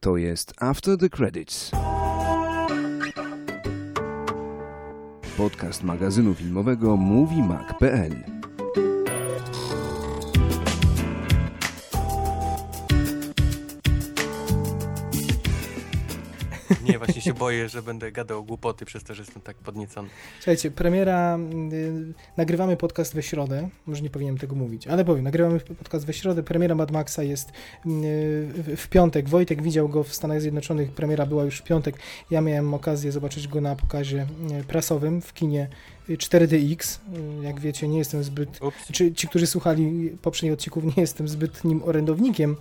To jest After the Credits. Podcast magazynu filmowego MovieMag.pl Nie, właśnie się boję, że będę gadał głupoty przez to, że jestem tak podniecony. Słuchajcie, premiera, y, nagrywamy podcast we środę, może nie powinienem tego mówić, ale powiem, nagrywamy podcast we środę, premiera Mad Maxa jest y, w, piątek, Wojtek widział go w Stanach Zjednoczonych, premiera była już w piątek, ja miałem okazję zobaczyć go na pokazie y, prasowym w kinie 4DX, y, jak wiecie, nie jestem zbyt, Ups. czy ci, którzy słuchali poprzednich odcinków, nie jestem zbytnim orędownikiem,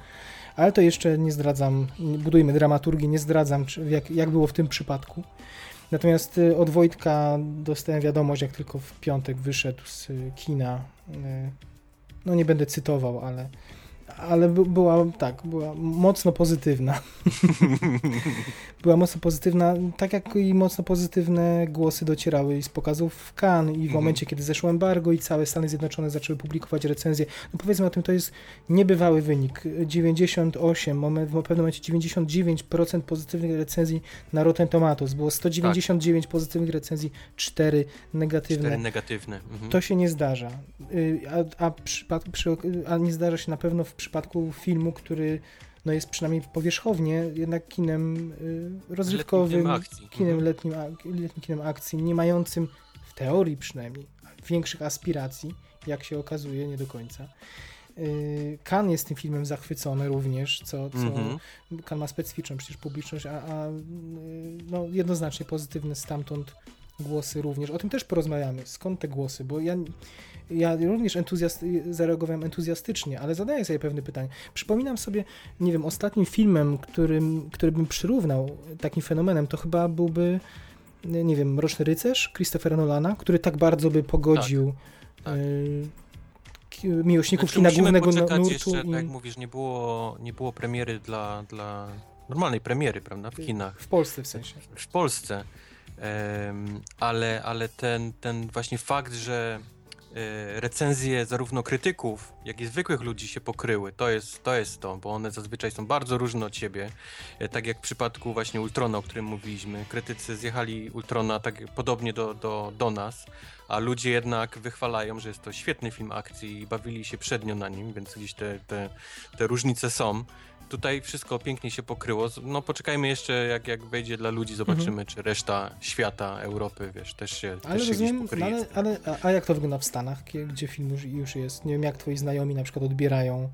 ale to jeszcze nie zdradzam, budujmy dramaturgię, nie zdradzam, czy, jak, jak było w tym przypadku. Natomiast y, od Wojtka dostałem wiadomość, jak tylko w piątek wyszedł z kina. y, No nie będę cytował, ale, ale by- była tak, była mocno pozytywna. była mocno pozytywna, tak jak i mocno pozytywne głosy docierały z pokazów w Cannes i w Mhm. momencie, kiedy zeszło embargo i całe Stany Zjednoczone zaczęły publikować recenzje. No powiedzmy o tym, to jest niebywały wynik. 98, moment, w pewnym momencie 99% pozytywnych recenzji na Rotten Tomatoes. Było 199 pozytywnych recenzji, 4 negatywne. Cztery negatywne. Mhm. To się nie zdarza. Y, A, a, przypad- przy, a nie zdarza się na pewno w przypadku filmu, który no jest przynajmniej powierzchownie jednak kinem y, rozrywkowym, kinem akcji. kinem Mhm. letnim, letnim kinem akcji, nie mającym w teorii przynajmniej większych aspiracji, jak się okazuje, nie do końca. Y, Kan jest tym filmem zachwycony również, co, co Mhm. Kan ma specyficzną przecież publiczność, a, a y, no, jednoznacznie pozytywne stamtąd głosy również. O tym też porozmawiamy. Skąd te głosy? Bo ja, ja również entuzjast, zareagowałem entuzjastycznie, ale zadaję sobie pewne pytanie. Przypominam sobie, nie wiem, ostatnim filmem, którym, który bym przyrównał takim fenomenem, to chyba byłby, nie wiem, Mroczny Rycerz Christophera Nolana, który tak bardzo by pogodził tak. y, ki- miłośników Znaczy, kina głównego no- nurtu. jeszcze, tak i jak mówisz, nie było, nie było premiery dla, dla normalnej premiery, prawda, w kinach. w Polsce w sensie. w Polsce. Em, ale, ale ten, ten właśnie fakt, że recenzje zarówno krytyków, jak i zwykłych ludzi się pokryły, to jest, to jest to, bo one zazwyczaj są bardzo różne od siebie. E, Tak jak w przypadku właśnie Ultrona, o którym mówiliśmy. Krytycy zjechali Ultrona tak podobnie do, do, do nas, a ludzie jednak wychwalają, że jest to świetny film akcji i bawili się przednio na nim, więc gdzieś te, te, te różnice są. Tutaj wszystko pięknie się pokryło. No poczekajmy jeszcze, jak, jak wejdzie dla ludzi, zobaczymy, czy reszta świata, Europy, wiesz, też się, Ale też się rozumiem, no pokryje. ale, ale a, a jak to wygląda w Stanach, gdzie film już, już jest? Nie wiem, jak twoi znajomi na przykład odbierają.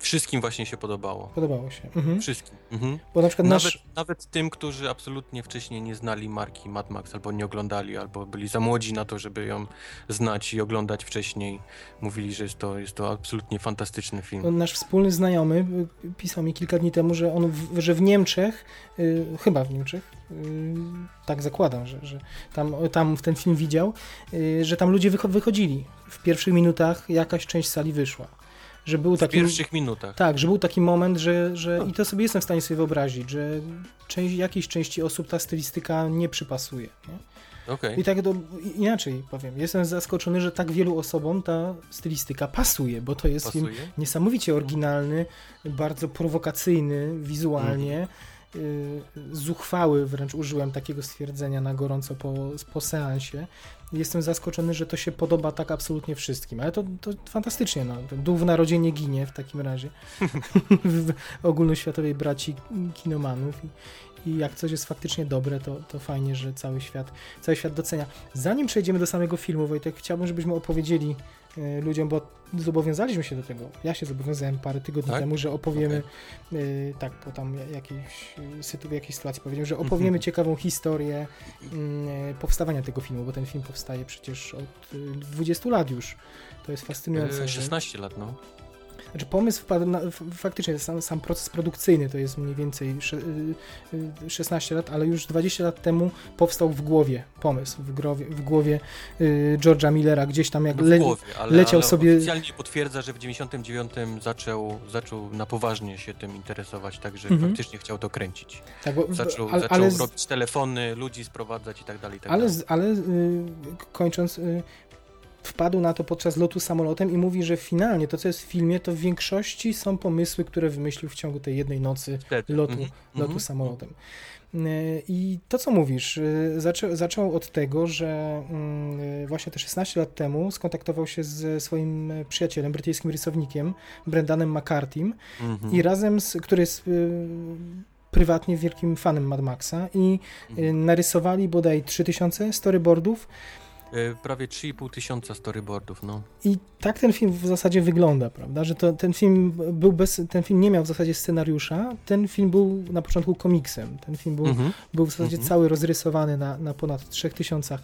Wszystkim właśnie się podobało. Podobało się. Mhm. Wszystkim. Mhm. Bo na przykład Nawet, nasz... nawet tym, którzy absolutnie wcześniej nie znali marki Mad Max, albo nie oglądali, albo byli za młodzi na to, żeby ją znać i oglądać wcześniej, mówili, że jest to, jest to absolutnie fantastyczny film. Nasz wspólny znajomy y, pisał mi kilka dni temu, że on, w, że w Niemczech, y, chyba w Niemczech, y, tak zakładam, że, że tam, tam ten film widział, y, że tam ludzie wycho- wychodzili. W pierwszych minutach jakaś część sali wyszła. Że był W taki... pierwszych minutach. Tak, że był taki moment, że, że i to sobie jestem w stanie sobie wyobrazić, że część, jakiejś części osób ta stylistyka nie przypasuje. Nie? Okej. I tak do, inaczej powiem, jestem zaskoczony, że tak wielu osobom ta stylistyka pasuje, bo to jest film Pasuje? niesamowicie oryginalny, bardzo prowokacyjny wizualnie, y, zuchwały wręcz użyłem takiego stwierdzenia na gorąco po, po seansie. Jestem zaskoczony, że to się podoba tak absolutnie wszystkim, ale to, to fantastycznie, no. Duch w narodzie nie ginie w takim razie w ogólnoświatowej braci kinomanów i, i jak coś jest faktycznie dobre, to, to fajnie, że cały świat, cały świat docenia. Zanim przejdziemy do samego filmu, Wojtek, chciałbym, żebyśmy opowiedzieli ludziom, bo zobowiązaliśmy się do tego. Ja się zobowiązałem parę tygodni Tak? temu, że opowiemy, e, tak, po tam jakiejś, e, sytu, w jakiejś sytuacji powiedziałem, że opowiemy Mhm. ciekawą historię mm, e, powstawania tego filmu, bo ten film powstaje przecież od e, 20 lat już. To jest fascynujące. E, że- 16 lat, no. Znaczy pomysł wpadł na, faktycznie sam, sam proces produkcyjny to jest mniej więcej sze, y, y, 16 lat, ale już 20 lat temu powstał w głowie pomysł, w, growie, w głowie y, George'a Millera, gdzieś tam jak No le, głowie, ale, leciał ale sobie- oficjalnie potwierdza, że w 99 zaczął, zaczął na poważnie się tym interesować, także Mhm. faktycznie chciał to kręcić. tak, bo, Zaczął, ale, zaczął ale, z- robić telefony, ludzi sprowadzać i tak dalej, i tak ale, dalej. z- ale y, kończąc, y, wpadł na to podczas lotu samolotem i mówi, że finalnie to, co jest w filmie, to w większości są pomysły, które wymyślił w ciągu tej jednej nocy lotu, Mhm, lotu mhm. samolotem. Y, I to, co mówisz, y, zaczą, zaczął od tego, że mm, właśnie te 16 lat temu skontaktował się ze swoim przyjacielem, brytyjskim rysownikiem, Brendanem McCartym, Mhm. i razem z, który jest y, prywatnie wielkim fanem Mad Maxa i Mhm. narysowali bodaj 3000 storyboardów Prawie 3,5 tysiąca storyboardów, no. i tak ten film w zasadzie wygląda, prawda, że to, ten film był bez, ten film nie miał w zasadzie scenariusza, ten film był na początku komiksem, ten film był, Mhm. był w zasadzie Mhm. cały rozrysowany na, na ponad 3000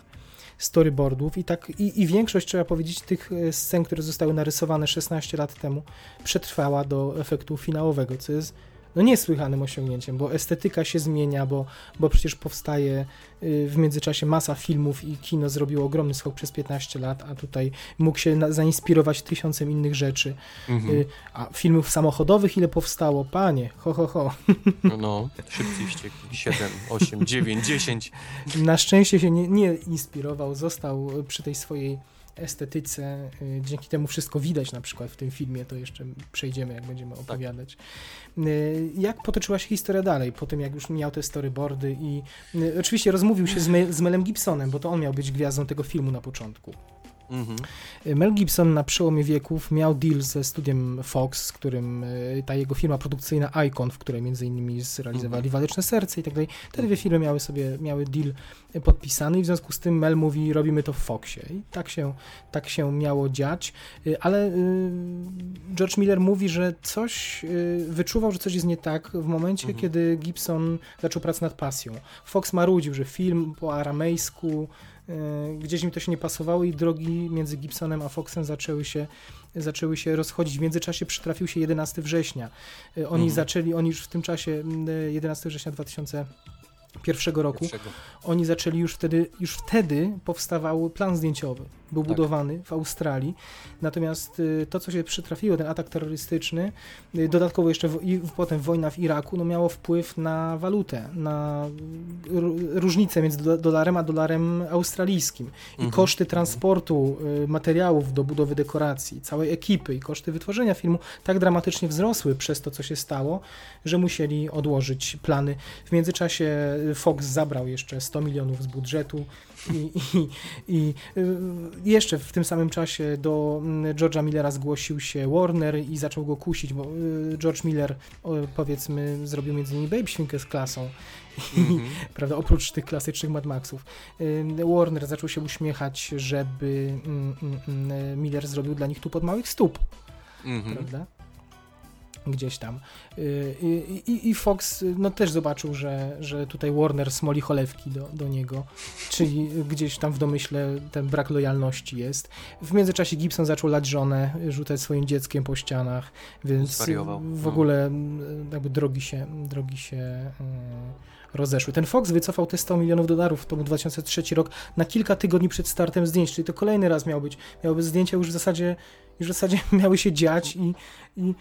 storyboardów i tak i, i większość, trzeba powiedzieć, tych e, scen, które zostały narysowane 16 lat temu, przetrwała do efektu finałowego, co jest no niesłychanym osiągnięciem, bo estetyka się zmienia, bo, bo przecież powstaje y, w międzyczasie masa filmów i kino zrobiło ogromny skok przez 15 lat, a tutaj mógł się na, zainspirować tysiącem innych rzeczy. Mhm. Y, a filmów samochodowych ile powstało? Panie, ho, ho, ho. No, no, szybcy i wściekli. 7, 8, 9, 10. Na szczęście się nie, nie inspirował, został przy tej swojej estetyce. y, Dzięki temu wszystko widać na przykład w tym filmie, to jeszcze przejdziemy, jak będziemy opowiadać. Y, Jak potoczyła się historia dalej, po tym jak już miał te storyboardy i y, oczywiście rozmówił się z, Me z Melem Gibsonem, bo to on miał być gwiazdą tego filmu na początku. Mhm. Mel Gibson na przełomie wieków miał deal ze studiem Fox, z którym y, ta jego firma produkcyjna Icon, w której między innymi zrealizowali Mhm. Waleczne Serce i tak dalej. Te dwie firmy miały sobie, miały deal y, podpisany i w związku z tym Mel mówi, robimy to w Foxie. I tak się, tak się miało dziać, Y, ale George Miller mówi, że coś, wyczuwał, że coś jest nie tak w momencie, Mhm. kiedy Gibson zaczął pracę nad pasją. Fox marudził, że film po aramejsku, gdzieś mi to się nie pasowało i drogi między Gibsonem a Foxem zaczęły się, zaczęły się rozchodzić. W międzyczasie przytrafił się 11 września. Y, Oni Mhm. zaczęli, oni już w tym czasie, mm, 11 września 2001 roku, Pierwszego. oni zaczęli już wtedy, już wtedy powstawał plan zdjęciowy. Był Tak. budowany w Australii. Natomiast y, to, co się przytrafiło, ten atak terrorystyczny, y, dodatkowo jeszcze w, i potem wojna w Iraku, no miało wpływ na walutę, na ró- różnicę między do- dolarem a dolarem australijskim. I Mhm. koszty transportu y, materiałów do budowy dekoracji, całej ekipy i koszty wytworzenia filmu tak dramatycznie wzrosły przez to, co się stało, że musieli odłożyć plany. W międzyczasie Fox zabrał jeszcze 100 milionów z budżetu i, i, i jeszcze w tym samym czasie do mm, George'a Millera zgłosił się Warner i zaczął go kusić, bo y, George Miller powiedzmy zrobił między innymi Babe Świnkę z klasą Mhm. prawda, oprócz tych klasycznych Mad Maxów. Ym, Warner zaczął się uśmiechać, żeby mm, mm, Miller zrobił dla nich tu pod małych stóp, Mhm. prawda? Gdzieś tam. Y, I, i, I Fox y, no, też zobaczył, że, że tutaj Warner smoli cholewki do, do niego, czyli gdzieś tam w domyśle ten brak lojalności jest. W międzyczasie Gibson zaczął lać żonę, rzucać swoim dzieckiem po ścianach, więc Zwariował, w no. ogóle jakby drogi się, drogi się y, rozeszły. Ten Fox wycofał te 100 milionów dolarów, to był 2003 rok, na kilka tygodni przed startem zdjęć, czyli to kolejny raz miał być, miały być zdjęcia już w zasadzie, już w zasadzie miały się dziać i, i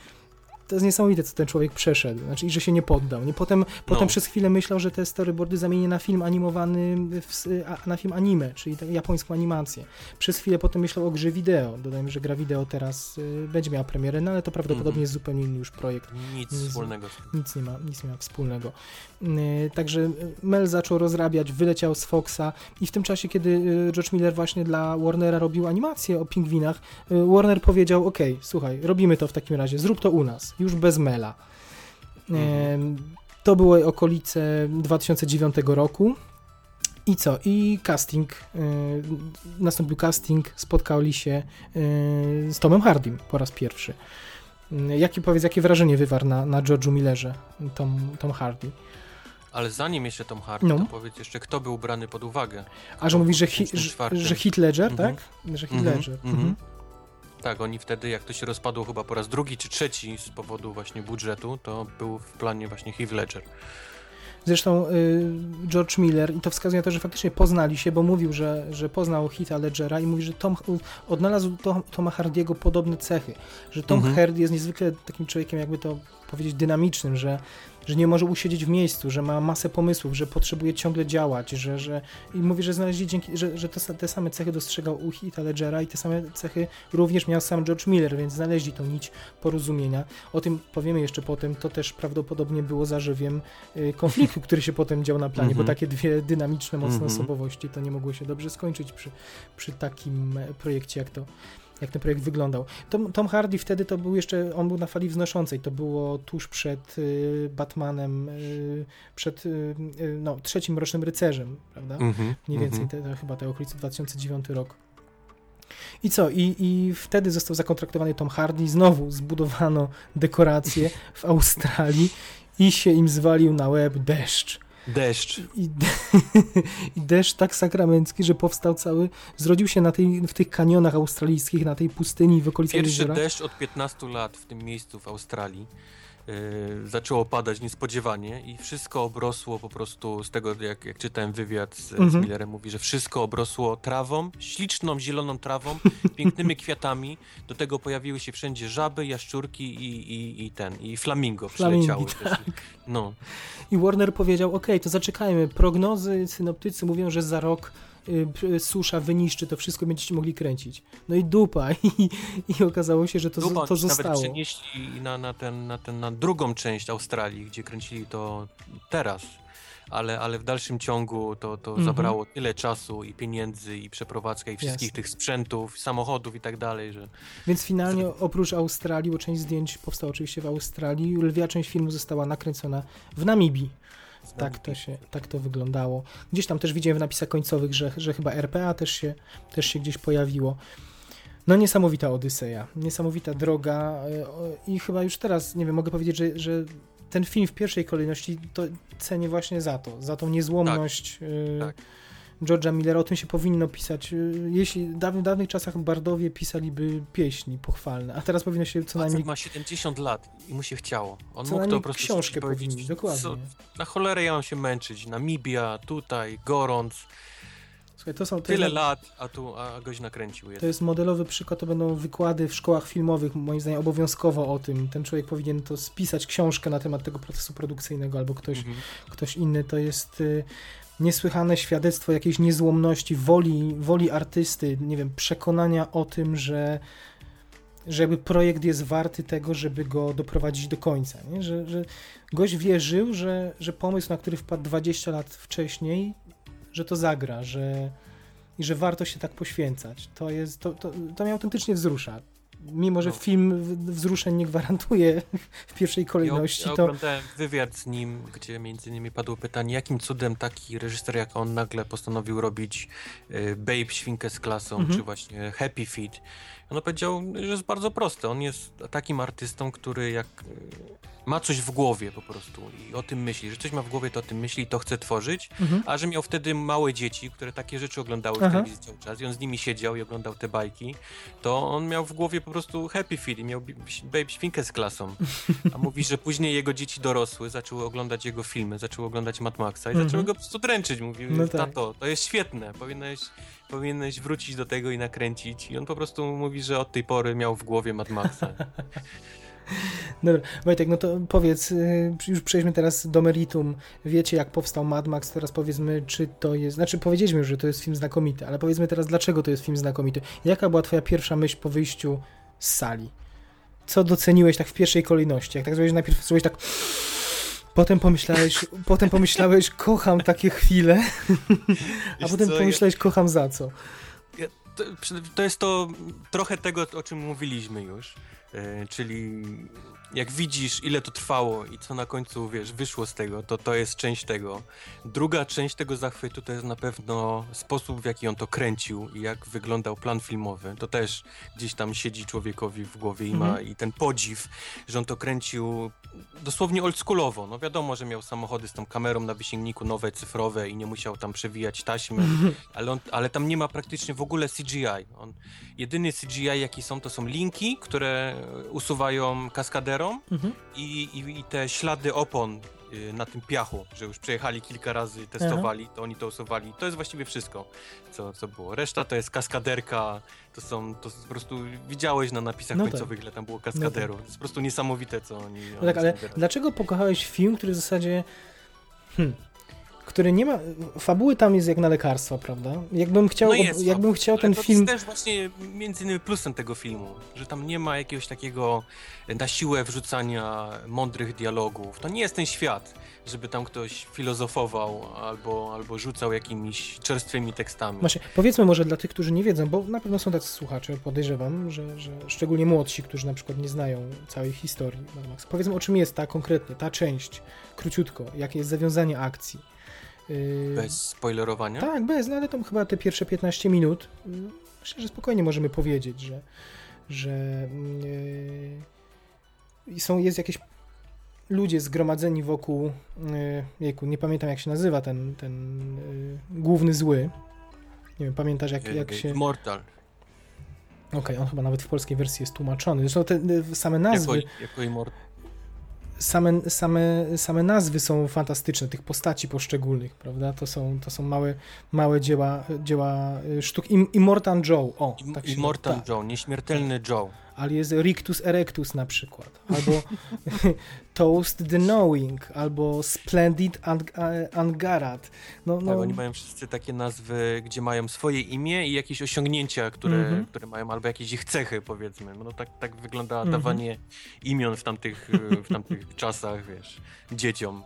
to jest niesamowite, co ten człowiek przeszedł, znaczy i że się nie poddał. Nie potem, potem przez chwilę myślał, że te storyboardy zamieni na film animowany, w, a, na film anime, czyli japońską animację. Przez chwilę potem myślał o grze wideo. Dodajmy, że gra wideo teraz y, będzie miała premierę, no ale to prawdopodobnie Mhm. jest zupełnie inny już projekt Nic Z- wspólnego nic nie ma, nic nie ma wspólnego. Yy, Także Mel zaczął rozrabiać, wyleciał z Foxa i w tym czasie, kiedy yy, George Miller właśnie dla Warnera robił animację o pingwinach, yy, Warner powiedział, ok, słuchaj, robimy to w takim razie, zrób to u nas, już bez Mela. Yy, To były okolice 2009 roku. I co? I casting. Yy, nastąpił casting, spotkali się yy, z Tomem Hardym po raz pierwszy. Yy, Jakie, powiedz, jakie wrażenie wywarł na, na George'u Millerze Tom, Tom Hardy? Ale zanim jeszcze Tom Hardy, No. to powiedz jeszcze, kto był brany pod uwagę. A że mówisz, że, hi, 2004. że, że Heath Ledger, Mhm. tak? Że Heath Mhm, Ledger. mhm. Mhm. Tak, oni wtedy, jak to się rozpadło chyba po raz drugi czy trzeci z powodu właśnie budżetu, to był w planie właśnie Heath Ledger. Zresztą y, George Miller, i to wskazuje na to, że faktycznie poznali się, bo mówił, że, że poznał Heatha Ledgera i mówi, że Tom, odnalazł Tom, Toma Hardiego podobne cechy, że Tom Mhm. Hardy jest niezwykle takim człowiekiem, jakby to powiedzieć, dynamicznym, że, że nie może usiedzieć w miejscu, że ma masę pomysłów, że potrzebuje ciągle działać, że, że i mówi, że znaleźli dzięki, że, że to, te same cechy dostrzegał u Heath'a Ledgera i te same cechy również miał sam George Miller, więc znaleźli tą nić porozumienia. O tym powiemy jeszcze potem, to też prawdopodobnie było zażywiem y, konfliktu, który się potem dział na planie, bo Mhm. takie dwie dynamiczne, mocne Mhm. osobowości to nie mogło się dobrze skończyć przy, przy takim e, projekcie, jak to jak ten projekt wyglądał. Tom, Tom Hardy wtedy to był jeszcze, on był na fali wznoszącej, to było tuż przed y, Batmanem, y, przed y, y, no, trzecim Rocznym Rycerzem, prawda? Mhm, Mniej więcej, mhm. te, te, chyba te okolice 2009 rok. I co? I, I wtedy został zakontraktowany Tom Hardy, znowu zbudowano dekoracje w Australii i się im zwalił na łeb deszcz. Deszcz. I, I deszcz tak sakramencki, że powstał cały, zrodził się na tej, w tych kanionach australijskich, na tej pustyni w okolicach Pierwszy jeziora. deszcz od 15 lat w tym miejscu w Australii. Yy, zaczęło padać niespodziewanie i wszystko obrosło po prostu z tego, jak, jak czytałem wywiad z, z Mhm. Millerem, mówi, że wszystko obrosło trawą, śliczną, zieloną trawą, pięknymi kwiatami. Do tego pojawiły się wszędzie żaby, jaszczurki i, i, i ten, i flamingo Flamingi, przyleciały. też. No, I Warner powiedział, ok, to zaczekajmy, prognozy synoptycy mówią, że za rok y, susza wyniszczy to wszystko, będziecie mogli kręcić. No i dupa. I, i okazało się, że to, Dupa, to oni nawet zostało. przenieśli na, na, ten, na, ten, na drugą część Australii, gdzie kręcili to teraz. Ale, ale w dalszym ciągu to, to Mhm. zabrało tyle czasu i pieniędzy i przeprowadzkę i wszystkich Jasne. tych sprzętów, samochodów i tak dalej, że Więc finalnie oprócz Australii, bo część zdjęć powstała oczywiście w Australii, lwia część filmu została nakręcona w Namibii. Tak to, się, tak to wyglądało. Gdzieś tam też widziałem w napisach końcowych, że, że chyba RPA też się, też się gdzieś pojawiło. No niesamowita Odyseja, niesamowita droga o- i chyba już teraz, nie wiem, mogę powiedzieć, że, że ten film w pierwszej kolejności to cenię właśnie za to, za tą niezłomność y, Tak. George'a Millera. O tym się powinno pisać. y, Jeśli w dawnych, dawnych czasach bardowie pisaliby pieśni pochwalne, a teraz powinno się co najmniej ma 70 lat i mu się chciało. On Co mógł to po prostu książkę powiedzieć, powinni, dokładnie. Co, na cholerę ja mam się męczyć. Namibia, tutaj, gorąc, Słuchaj, to są to tyle jest, lat, a tu a goś nakręcił. To Jest. jest modelowy przykład, to będą wykłady w szkołach filmowych, moim zdaniem obowiązkowo o tym. Ten człowiek powinien to spisać książkę na temat tego procesu produkcyjnego albo ktoś, Mhm. ktoś inny. To jest y, niesłychane świadectwo jakiejś niezłomności, woli, woli artysty, nie wiem, przekonania o tym, że że jakby projekt jest warty tego, żeby go doprowadzić do końca. Nie? Że, że gość wierzył, że, że pomysł, na który wpadł 20 lat wcześniej, że to zagra, że, i że warto się tak poświęcać. To, jest, to, to, to mnie autentycznie wzrusza. Mimo, że No. film wzruszeń nie gwarantuje w pierwszej kolejności, ja, to oglądałem wywiad z nim, gdzie między innymi padło pytanie, jakim cudem taki reżyser jak on nagle postanowił robić y, Babe Świnkę z klasą, Mhm. czy właśnie Happy Feet. On powiedział, że jest bardzo proste. On jest takim artystą, który jak y, ma coś w głowie po prostu i o tym myśli, że coś ma w głowie, to o tym myśli i to chce tworzyć, mhm. a że miał wtedy małe dzieci, które takie rzeczy oglądały w telewizji cały czas i on z nimi siedział i oglądał te bajki, to on miał w głowie po prostu happy feet i miał babe świnkę z klasą. A mówi, że później jego dzieci dorosły, zaczęły oglądać jego filmy, zaczęły oglądać Mad Maxa i Mhm. zaczęły go po prostu dręczyć. Mówi, No tak. tato, to jest świetne, powinieneś, powinieneś wrócić do tego i nakręcić. I on po prostu mówi, że od tej pory miał w głowie Mad Maxa. Dobra, Wojtek, no to powiedz, y, już przejdźmy teraz do meritum. Wiecie, jak powstał Mad Max, teraz powiedzmy, czy to jest, znaczy powiedzieliśmy już, że to jest film znakomity, ale powiedzmy teraz, dlaczego to jest film znakomity. Jaka była twoja pierwsza myśl po wyjściu z sali? Co doceniłeś tak w pierwszej kolejności? Jak tak zrobiłeś, najpierw zrobiłeś tak... Potem pomyślałeś, potem pomyślałeś, kocham takie chwile, a Wiesz potem co, ja- pomyślałeś, kocham za co. To, to jest to trochę tego, o czym mówiliśmy już. E, czyli jak widzisz, ile to trwało i co na końcu wiesz, wyszło z tego, to to jest część tego. Druga część tego zachwytu to jest na pewno sposób, w jaki on to kręcił i jak wyglądał plan filmowy. To też gdzieś tam siedzi człowiekowi w głowie i ma Mhm. i ten podziw, że on to kręcił dosłownie oldschoolowo. No wiadomo, że miał samochody z tą kamerą na wysięgniku nowe, cyfrowe i nie musiał tam przewijać taśmy ale, on, ale tam nie ma praktycznie w ogóle CGI. On, jedyny CGI, jaki są, to są linki, które usuwają Mhm. i, i, i te ślady opon y, na tym piachu, że już przejechali kilka razy, testowali, to oni to usuwali. To jest właściwie wszystko, co, co było. Reszta to jest kaskaderka, to są, to po prostu widziałeś na napisach No tak. końcowych, ile tam było kaskaderów. To jest po prostu niesamowite, co oni... No tak, ale dlaczego pokochałeś film, który w zasadzie. Hmm, który nie ma. Fabuły tam jest jak na lekarstwa, prawda? Jakbym chciał, No jest, jakbym chciał ten to film. jest też właśnie między innymi plusem tego filmu, że tam nie ma jakiegoś takiego na siłę wrzucania mądrych dialogów. To nie jest ten świat, żeby tam ktoś filozofował albo, albo rzucał jakimiś czerstwymi tekstami. Właśnie, powiedzmy może dla tych, którzy nie wiedzą, bo na pewno są tacy słuchacze, podejrzewam, że, że szczególnie młodsi, którzy na przykład nie znają całej historii Mad Maxa. Powiedzmy, o czym jest ta konkretnie, ta część, króciutko, jakie jest zawiązanie akcji. Yy, Bez spoilerowania. Tak, bez, no ale to chyba te pierwsze 15 minut. y, Myślę, że spokojnie możemy powiedzieć, że, że yy, są, jest jakieś ludzie zgromadzeni wokół, yy, jejku, nie pamiętam jak się nazywa ten, ten yy, główny zły. Nie wiem, pamiętasz jak, jak się... Okej, Mortal. on chyba nawet w polskiej wersji jest tłumaczony. Zresztą te same nazwy... Jako, jako Immortal. Same, same, same nazwy są fantastyczne, tych postaci poszczególnych, prawda? To są, to są małe, małe dzieła, dzieła y, sztuk. Im, Immortan Joe, o, tak tak. Joe, nieśmiertelny Joe. Ale jest Rictus Erectus na przykład, albo Toast the Knowing, albo Splendid Ang- Angarat. No, Tak, no, oni mają wszyscy takie nazwy, gdzie mają swoje imię i jakieś osiągnięcia, które, Mhm. które mają, albo jakieś ich cechy, powiedzmy. No tak, tak wygląda Mhm. dawanie imion w tamtych, w tamtych czasach, wiesz, dzieciom.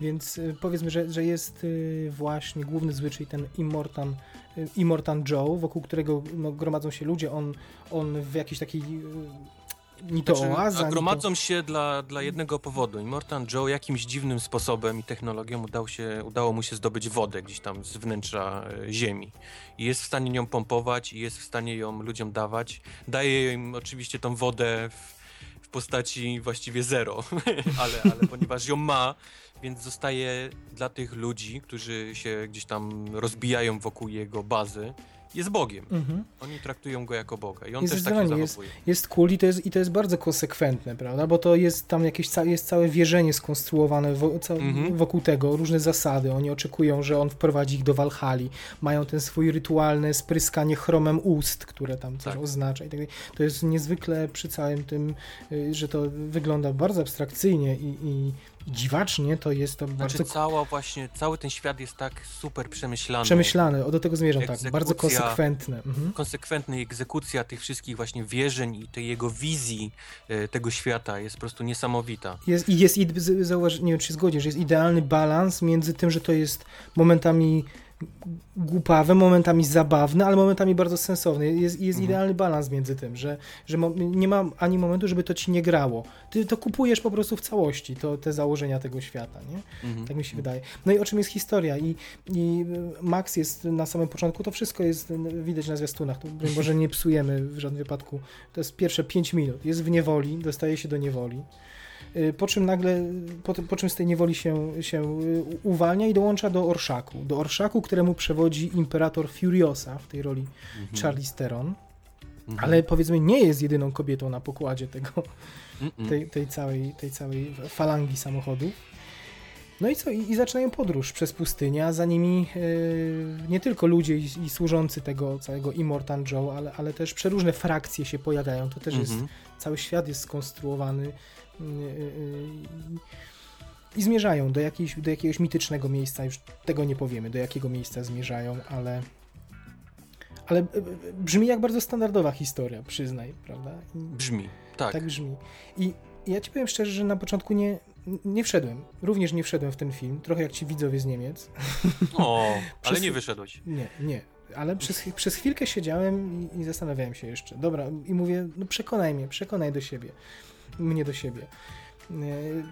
Więc y, powiedzmy, że, że jest y, właśnie główny zły, czyli ten Immortan, y, Immortan Joe, wokół którego no, gromadzą się ludzie, on, on w jakiejś takiej ni to Znaczy, oaza, gromadzą się dla, dla jednego powodu. Immortan Joe jakimś dziwnym sposobem i technologią udało, się, udało mu się zdobyć wodę gdzieś tam z wnętrza e, ziemi. I jest w stanie nią pompować i jest w stanie ją ludziom dawać. Daje im oczywiście tą wodę w, w postaci właściwie zero, ale, ale ponieważ ją ma, więc zostaje dla tych ludzi, którzy się gdzieś tam rozbijają wokół jego bazy, jest Bogiem. Mhm. Oni traktują go jako Boga i on Jest też tak się zdecydowanie, jest- zachowuje. Jest cool i to jest, i to jest bardzo konsekwentne, prawda? Bo to jest tam jakieś ca jest całe wierzenie skonstruowane wo ca Mhm. wokół tego, różne zasady. Oni oczekują, że on wprowadzi ich do Walhali. Mają ten swój rytualne spryskanie chromem ust, które tam coś Tak. oznacza i tak dalej. To jest niezwykle przy całym tym, y, że to wygląda bardzo abstrakcyjnie i, i dziwacznie, to jest to Znaczy bardzo cała właśnie, cały ten świat jest tak super przemyślany. przemyślane. O, do tego zmierzam, tak. Bardzo konsekwentne. Mhm. Konsekwentny egzekucja tych wszystkich właśnie wierzeń i tej jego wizji e, tego świata jest po prostu niesamowita. Jest, I jest, zauważ, nie wiem czy się zgodzisz, że jest idealny balans między tym, że to jest momentami głupawe, momentami zabawne, ale momentami bardzo sensowne. Jest, jest Mhm. idealny balans między tym, że, że nie ma ani momentu, żeby to ci nie grało. Ty to kupujesz po prostu w całości, to, te założenia tego świata, nie? Mhm. Tak mi się wydaje. No i o czym jest historia? I, I Max jest na samym początku, to wszystko jest widać na zwiastunach. To Boże nie psujemy w żadnym wypadku. To jest pierwsze 5 minut. Jest w niewoli, dostaje się do niewoli. Y, Po czym nagle, po, po czym z tej niewoli się, się y, uwalnia i dołącza do Orszaku. Do Orszaku, któremu przewodzi imperator Furiosa w tej roli Mhm. Charlize Theron. Mhm. Ale powiedzmy nie jest jedyną kobietą na pokładzie tego, tej, tej, całej, tej całej falangi samochodów. No i co? I, i zaczynają podróż przez pustynię, a za nimi e, nie tylko ludzie i, i służący tego całego Immortan Joe, ale, ale też przeróżne frakcje się pojawiają. To też jest, Mhm. cały świat jest skonstruowany i zmierzają do, jakiejś, do jakiegoś mitycznego miejsca. Już tego nie powiemy, do jakiego miejsca zmierzają, ale ale y, brzmi jak bardzo standardowa historia, przyznaj, prawda? I- Brzmi, tak. tak brzmi. I ja ci powiem szczerze, że na początku nie, nie wszedłem. Również nie wszedłem w ten film. Trochę jak ci widzowie z Niemiec. O, ale Przez- nie wyszedłeś. Nie, nie. Ale przez, przez chwilkę siedziałem i, i zastanawiałem się jeszcze. Dobra, i mówię, no przekonaj mnie, przekonaj do siebie. Mnie do siebie. E,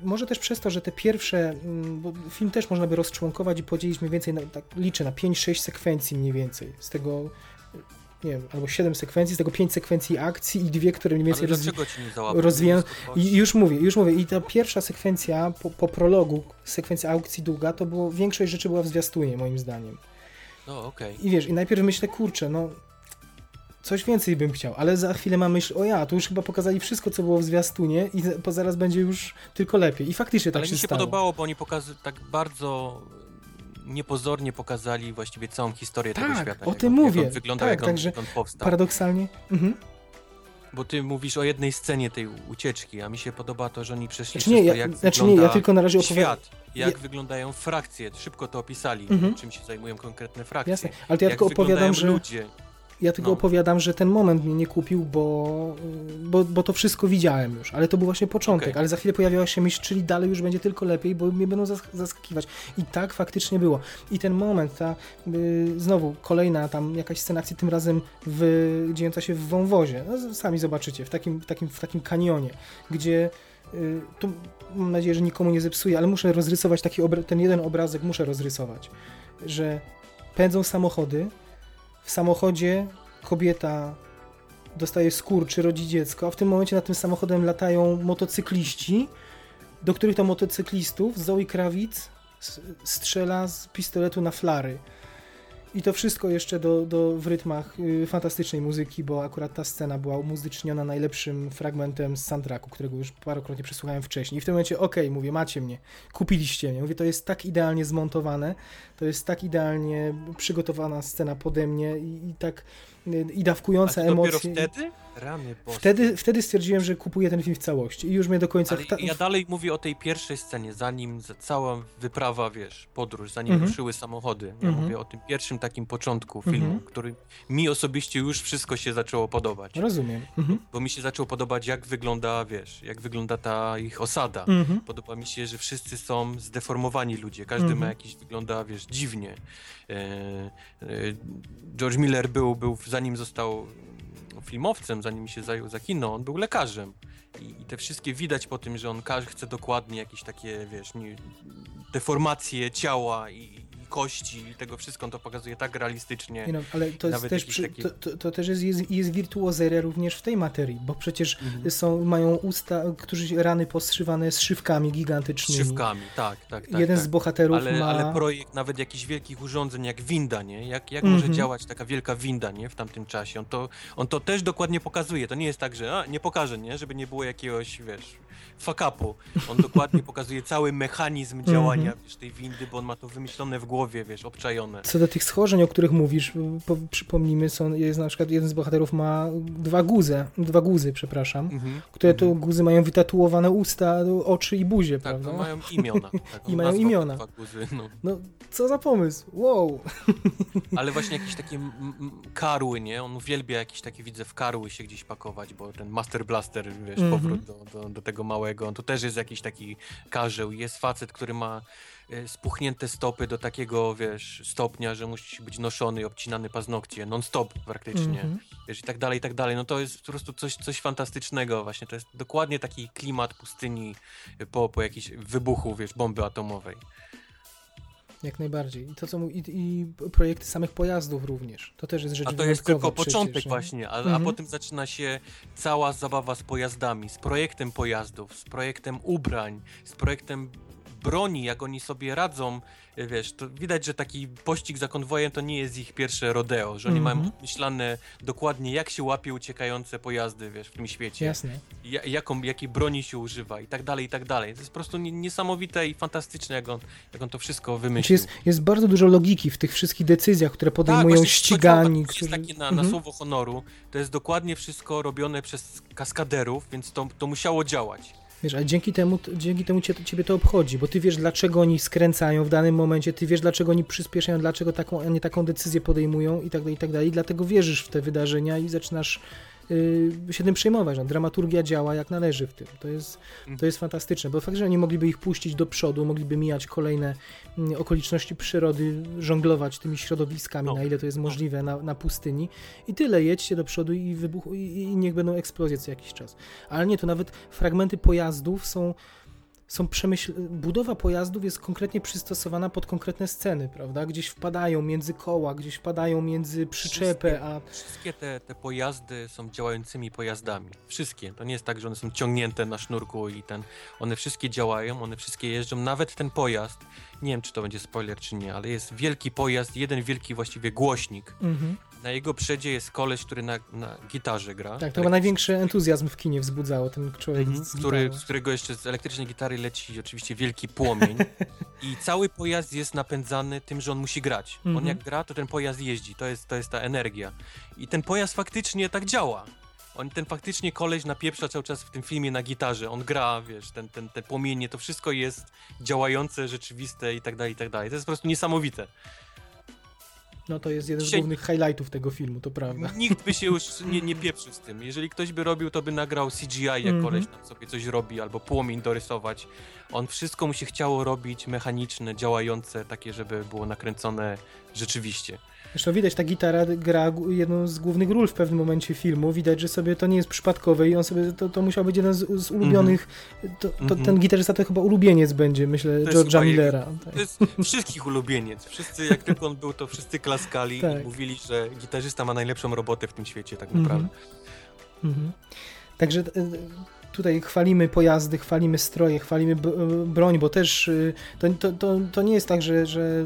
Może też przez to, że te pierwsze, mm, bo film też można by rozczłonkować i podzielić mniej więcej, na, tak liczę, na 5-6 sekwencji mniej więcej. Z tego, nie wiem, albo 7 sekwencji, z tego 5 sekwencji akcji i dwie, które mniej więcej rozwi- Wszystko I już mówię, już mówię. I ta pierwsza sekwencja po, po prologu, sekwencja aukcji długa, to było, większość rzeczy była w zwiastunie, moim zdaniem. No, okej. I wiesz, i najpierw myślę, kurczę, no coś więcej bym chciał, ale za chwilę mam myśl, o ja, to już chyba pokazali wszystko, co było w zwiastunie i po zaraz będzie już tylko lepiej. I faktycznie tak Ale się mi się stało. podobało, bo oni pokazy tak bardzo niepozornie pokazali właściwie całą historię tego Tak, świata. o jak tym on, mówię. Jak on wyglądał, Tak, jak, on, także jak on powstał. Paradoksalnie. Mhm. Bo ty mówisz o jednej scenie tej ucieczki, a mi się podoba to, że oni przeszli Znaczy nie, ja, jak znaczy nie, wygląda ja tylko na razie opowiadam. świat, jak Ja- wyglądają frakcje. Szybko to opisali, Mhm. czym się zajmują konkretne frakcje. Jasne, ale to ja jak tylko opowiadam, że ludzie. Ja tylko no. opowiadam, że ten moment mnie nie kupił, bo, bo, bo to wszystko widziałem już, ale to był właśnie początek, Okej. ale za chwilę pojawiła się myśl, czyli dalej już będzie tylko lepiej, bo mnie będą zask- zaskakiwać. I tak faktycznie było. I ten moment, ta y, znowu kolejna tam jakaś scena akcji, tym razem w, dziejąca się w wąwozie, no, sami zobaczycie, w takim, takim, w takim kanionie, gdzie y, tu mam nadzieję, że nikomu nie zepsuję, ale muszę rozrysować taki ten jeden obrazek muszę rozrysować, że pędzą samochody, w samochodzie kobieta dostaje skór czy rodzi dziecko, a w tym momencie nad tym samochodem latają motocykliści, do których to motocyklistów Zoe Kravitz s- strzela z pistoletu na flary. I to wszystko jeszcze do, do, w rytmach y, fantastycznej muzyki, bo akurat ta scena była umuzyczniona najlepszym fragmentem z soundtracku, którego już parokrotnie przesłuchałem wcześniej. I w tym momencie, okej, mówię, macie mnie, kupiliście mnie. Mówię, to jest tak idealnie zmontowane, to jest tak idealnie przygotowana scena pode mnie i, i tak y, i A to dopiero emocje. wtedy? Rany boskie. Wtedy, wtedy stwierdziłem, że kupuję ten film w całości i już mnie do końca... Ale ja dalej mówię o tej pierwszej scenie, zanim za- cała wyprawa, wiesz, podróż, zanim Mhm. ruszyły samochody. Ja Mhm. mówię o tym pierwszym takim początku filmu, Mhm. który mi osobiście już wszystko się zaczęło podobać. Rozumiem. Mhm. Bo mi się zaczęło podobać, jak wygląda, wiesz, jak wygląda ta ich osada. Podoba mi się, że wszyscy są zdeformowani ludzie. Każdy ma jakiś, wygląda, wiesz, dziwnie. E, e, George Miller był, był, zanim został filmowcem, zanim się zajął za kino, on był lekarzem. I, I te wszystkie widać po tym, że on każdy chce dokładnie jakieś takie, wiesz, nie, deformacje ciała i, i kości i tego wszystko, on to pokazuje tak realistycznie. Nie no, ale to, jest też, przy, taki- to, to, to też jest, jest, jest wirtuozeria również w tej materii, bo przecież Mhm. są, mają usta, którzy rany poszywane z szywkami Z gigantycznymi. szywkami, tak, tak, tak. Jeden tak. z bohaterów ale, ma... ale projekt nawet jakichś wielkich urządzeń jak winda, nie? Jak, jak Mhm. może działać taka wielka winda, nie? W tamtym czasie. On to, on to też dokładnie pokazuje. To nie jest tak, że a, nie pokażę, nie? Żeby nie było jakiegoś, wiesz, fuck-upu. On dokładnie pokazuje cały mechanizm Mhm. działania wiesz, tej windy, bo on ma to wymyślone w głowie, wiesz, obczajone. Co do tych schorzeń, o których mówisz, po, przypomnijmy, są, jest na przykład jeden z bohaterów ma dwa guzy, dwa guzy, przepraszam, Mhm. które to Mhm. guzy mają wytatuowane usta, oczy i buzię, Tak, prawda? to mają imiona. Tak, I mają imiona. guzy, No. No, co za pomysł? Wow! Ale właśnie jakieś takie karły, nie? On uwielbia jakieś takie, widzę, w karły się gdzieś pakować, bo ten Master Blaster, wiesz, Mhm. powrót do, do, do tego małego, on to też jest jakiś taki karzeł. Jest facet, który ma spuchnięte stopy do takiego, wiesz, stopnia, że musi być noszony i obcinany paznokcie, non-stop praktycznie, Mhm. wiesz, i tak dalej, i tak dalej. No to jest po prostu coś, coś fantastycznego właśnie, to jest dokładnie taki klimat pustyni po, po jakimś wybuchu, wiesz, bomby atomowej. Jak najbardziej. I to, co mu, i, i projekty samych pojazdów również. To też jest rzecz A to jest tylko wyjątkowa początek przecież, nie? właśnie, a, a Mhm. potem zaczyna się cała zabawa z pojazdami, z projektem pojazdów, z projektem ubrań, z projektem broni, jak oni sobie radzą, e, wiesz, to widać, że taki pościg za konwojem to nie jest ich pierwsze rodeo, że oni Mhm. mają myślane dokładnie, jak się łapie uciekające pojazdy, wiesz, w tym świecie, Jasne. ja, jaką, jakiej broni się używa i tak dalej, i tak dalej. To jest po prostu nie- niesamowite i fantastyczne, jak on, jak on to wszystko Znaczy wymyślił. jest, jest bardzo dużo logiki w tych wszystkich decyzjach, które podejmują Tak, właśnie wszystko ścigani. którzy... Jest takie na, na Mhm. słowo honoru. To jest dokładnie wszystko robione przez kaskaderów, więc to, to musiało działać. Wiesz, ale dzięki temu, dzięki temu cię, ciebie to obchodzi, bo ty wiesz, dlaczego oni skręcają w danym momencie, ty wiesz, dlaczego oni przyspieszają, dlaczego taką, a nie taką decyzję podejmują i tak dalej, i tak dalej. Dlatego wierzysz w te wydarzenia i zaczynasz y, się tym przejmować. No, dramaturgia działa jak należy w tym. To jest, to jest fantastyczne, bo fakt, że oni mogliby ich puścić do przodu, mogliby mijać kolejne mm, okoliczności przyrody, żonglować tymi środowiskami, No. na ile to jest możliwe na, na pustyni i tyle, jedźcie do przodu i wybuch i, i niech będą eksplozje co jakiś czas. Ale nie, to nawet fragmenty pojazdów są, są przemyśl... Budowa pojazdów jest konkretnie przystosowana pod konkretne sceny, prawda? Gdzieś wpadają między koła, gdzieś wpadają między przyczepę, a Wszystkie te, te pojazdy są działającymi pojazdami. Wszystkie. To nie jest tak, że one są ciągnięte na sznurku i ten. One wszystkie działają, one wszystkie jeżdżą. Nawet ten pojazd, nie wiem czy to będzie spoiler czy nie, ale jest wielki pojazd, jeden wielki właściwie głośnik. mhm. Na jego przedzie jest koleś, który na, na gitarze gra. Tak, to chyba największy entuzjazm w kinie wzbudzało ten człowiek Mhm, z który, z którego jeszcze z elektrycznej gitary leci oczywiście wielki płomień i cały pojazd jest napędzany tym, że on musi grać. On Mhm. jak gra, to ten pojazd jeździ, to jest, to jest ta energia. I ten pojazd faktycznie tak działa. On, ten faktycznie koleś napieprza cały czas w tym filmie na gitarze, on gra, wiesz, ten, ten, te płomienie, to wszystko jest działające, rzeczywiste i tak dalej, i tak dalej. To jest po prostu niesamowite. No to jest jeden z Dzisiaj- głównych highlightów tego filmu, to prawda. Nikt by się już nie, nie pieprzył z tym. Jeżeli ktoś by robił, to by nagrał CGI, jak Mhm. koleś tam sobie coś robi, albo płomień dorysować. On wszystko mu się chciało robić mechaniczne, działające, takie, żeby było nakręcone rzeczywiście. Zresztą widać, ta gitara gra jedną z głównych ról w pewnym momencie filmu. Widać, że sobie to nie jest przypadkowe i on sobie, to, to musiał być jeden z, z ulubionych, to, to Mhm. ten gitarzysta to chyba ulubieniec będzie, myślę, George'a Millera. Tak. To jest wszystkich ulubieniec. Wszyscy, jak tylko on był, to wszyscy klaskali Tak. i mówili, że gitarzysta ma najlepszą robotę w tym świecie, tak Mhm. naprawdę. Mhm. Także e, tutaj chwalimy pojazdy, chwalimy stroje, chwalimy broń, bo też y, to, to, to, to nie jest tak, że, że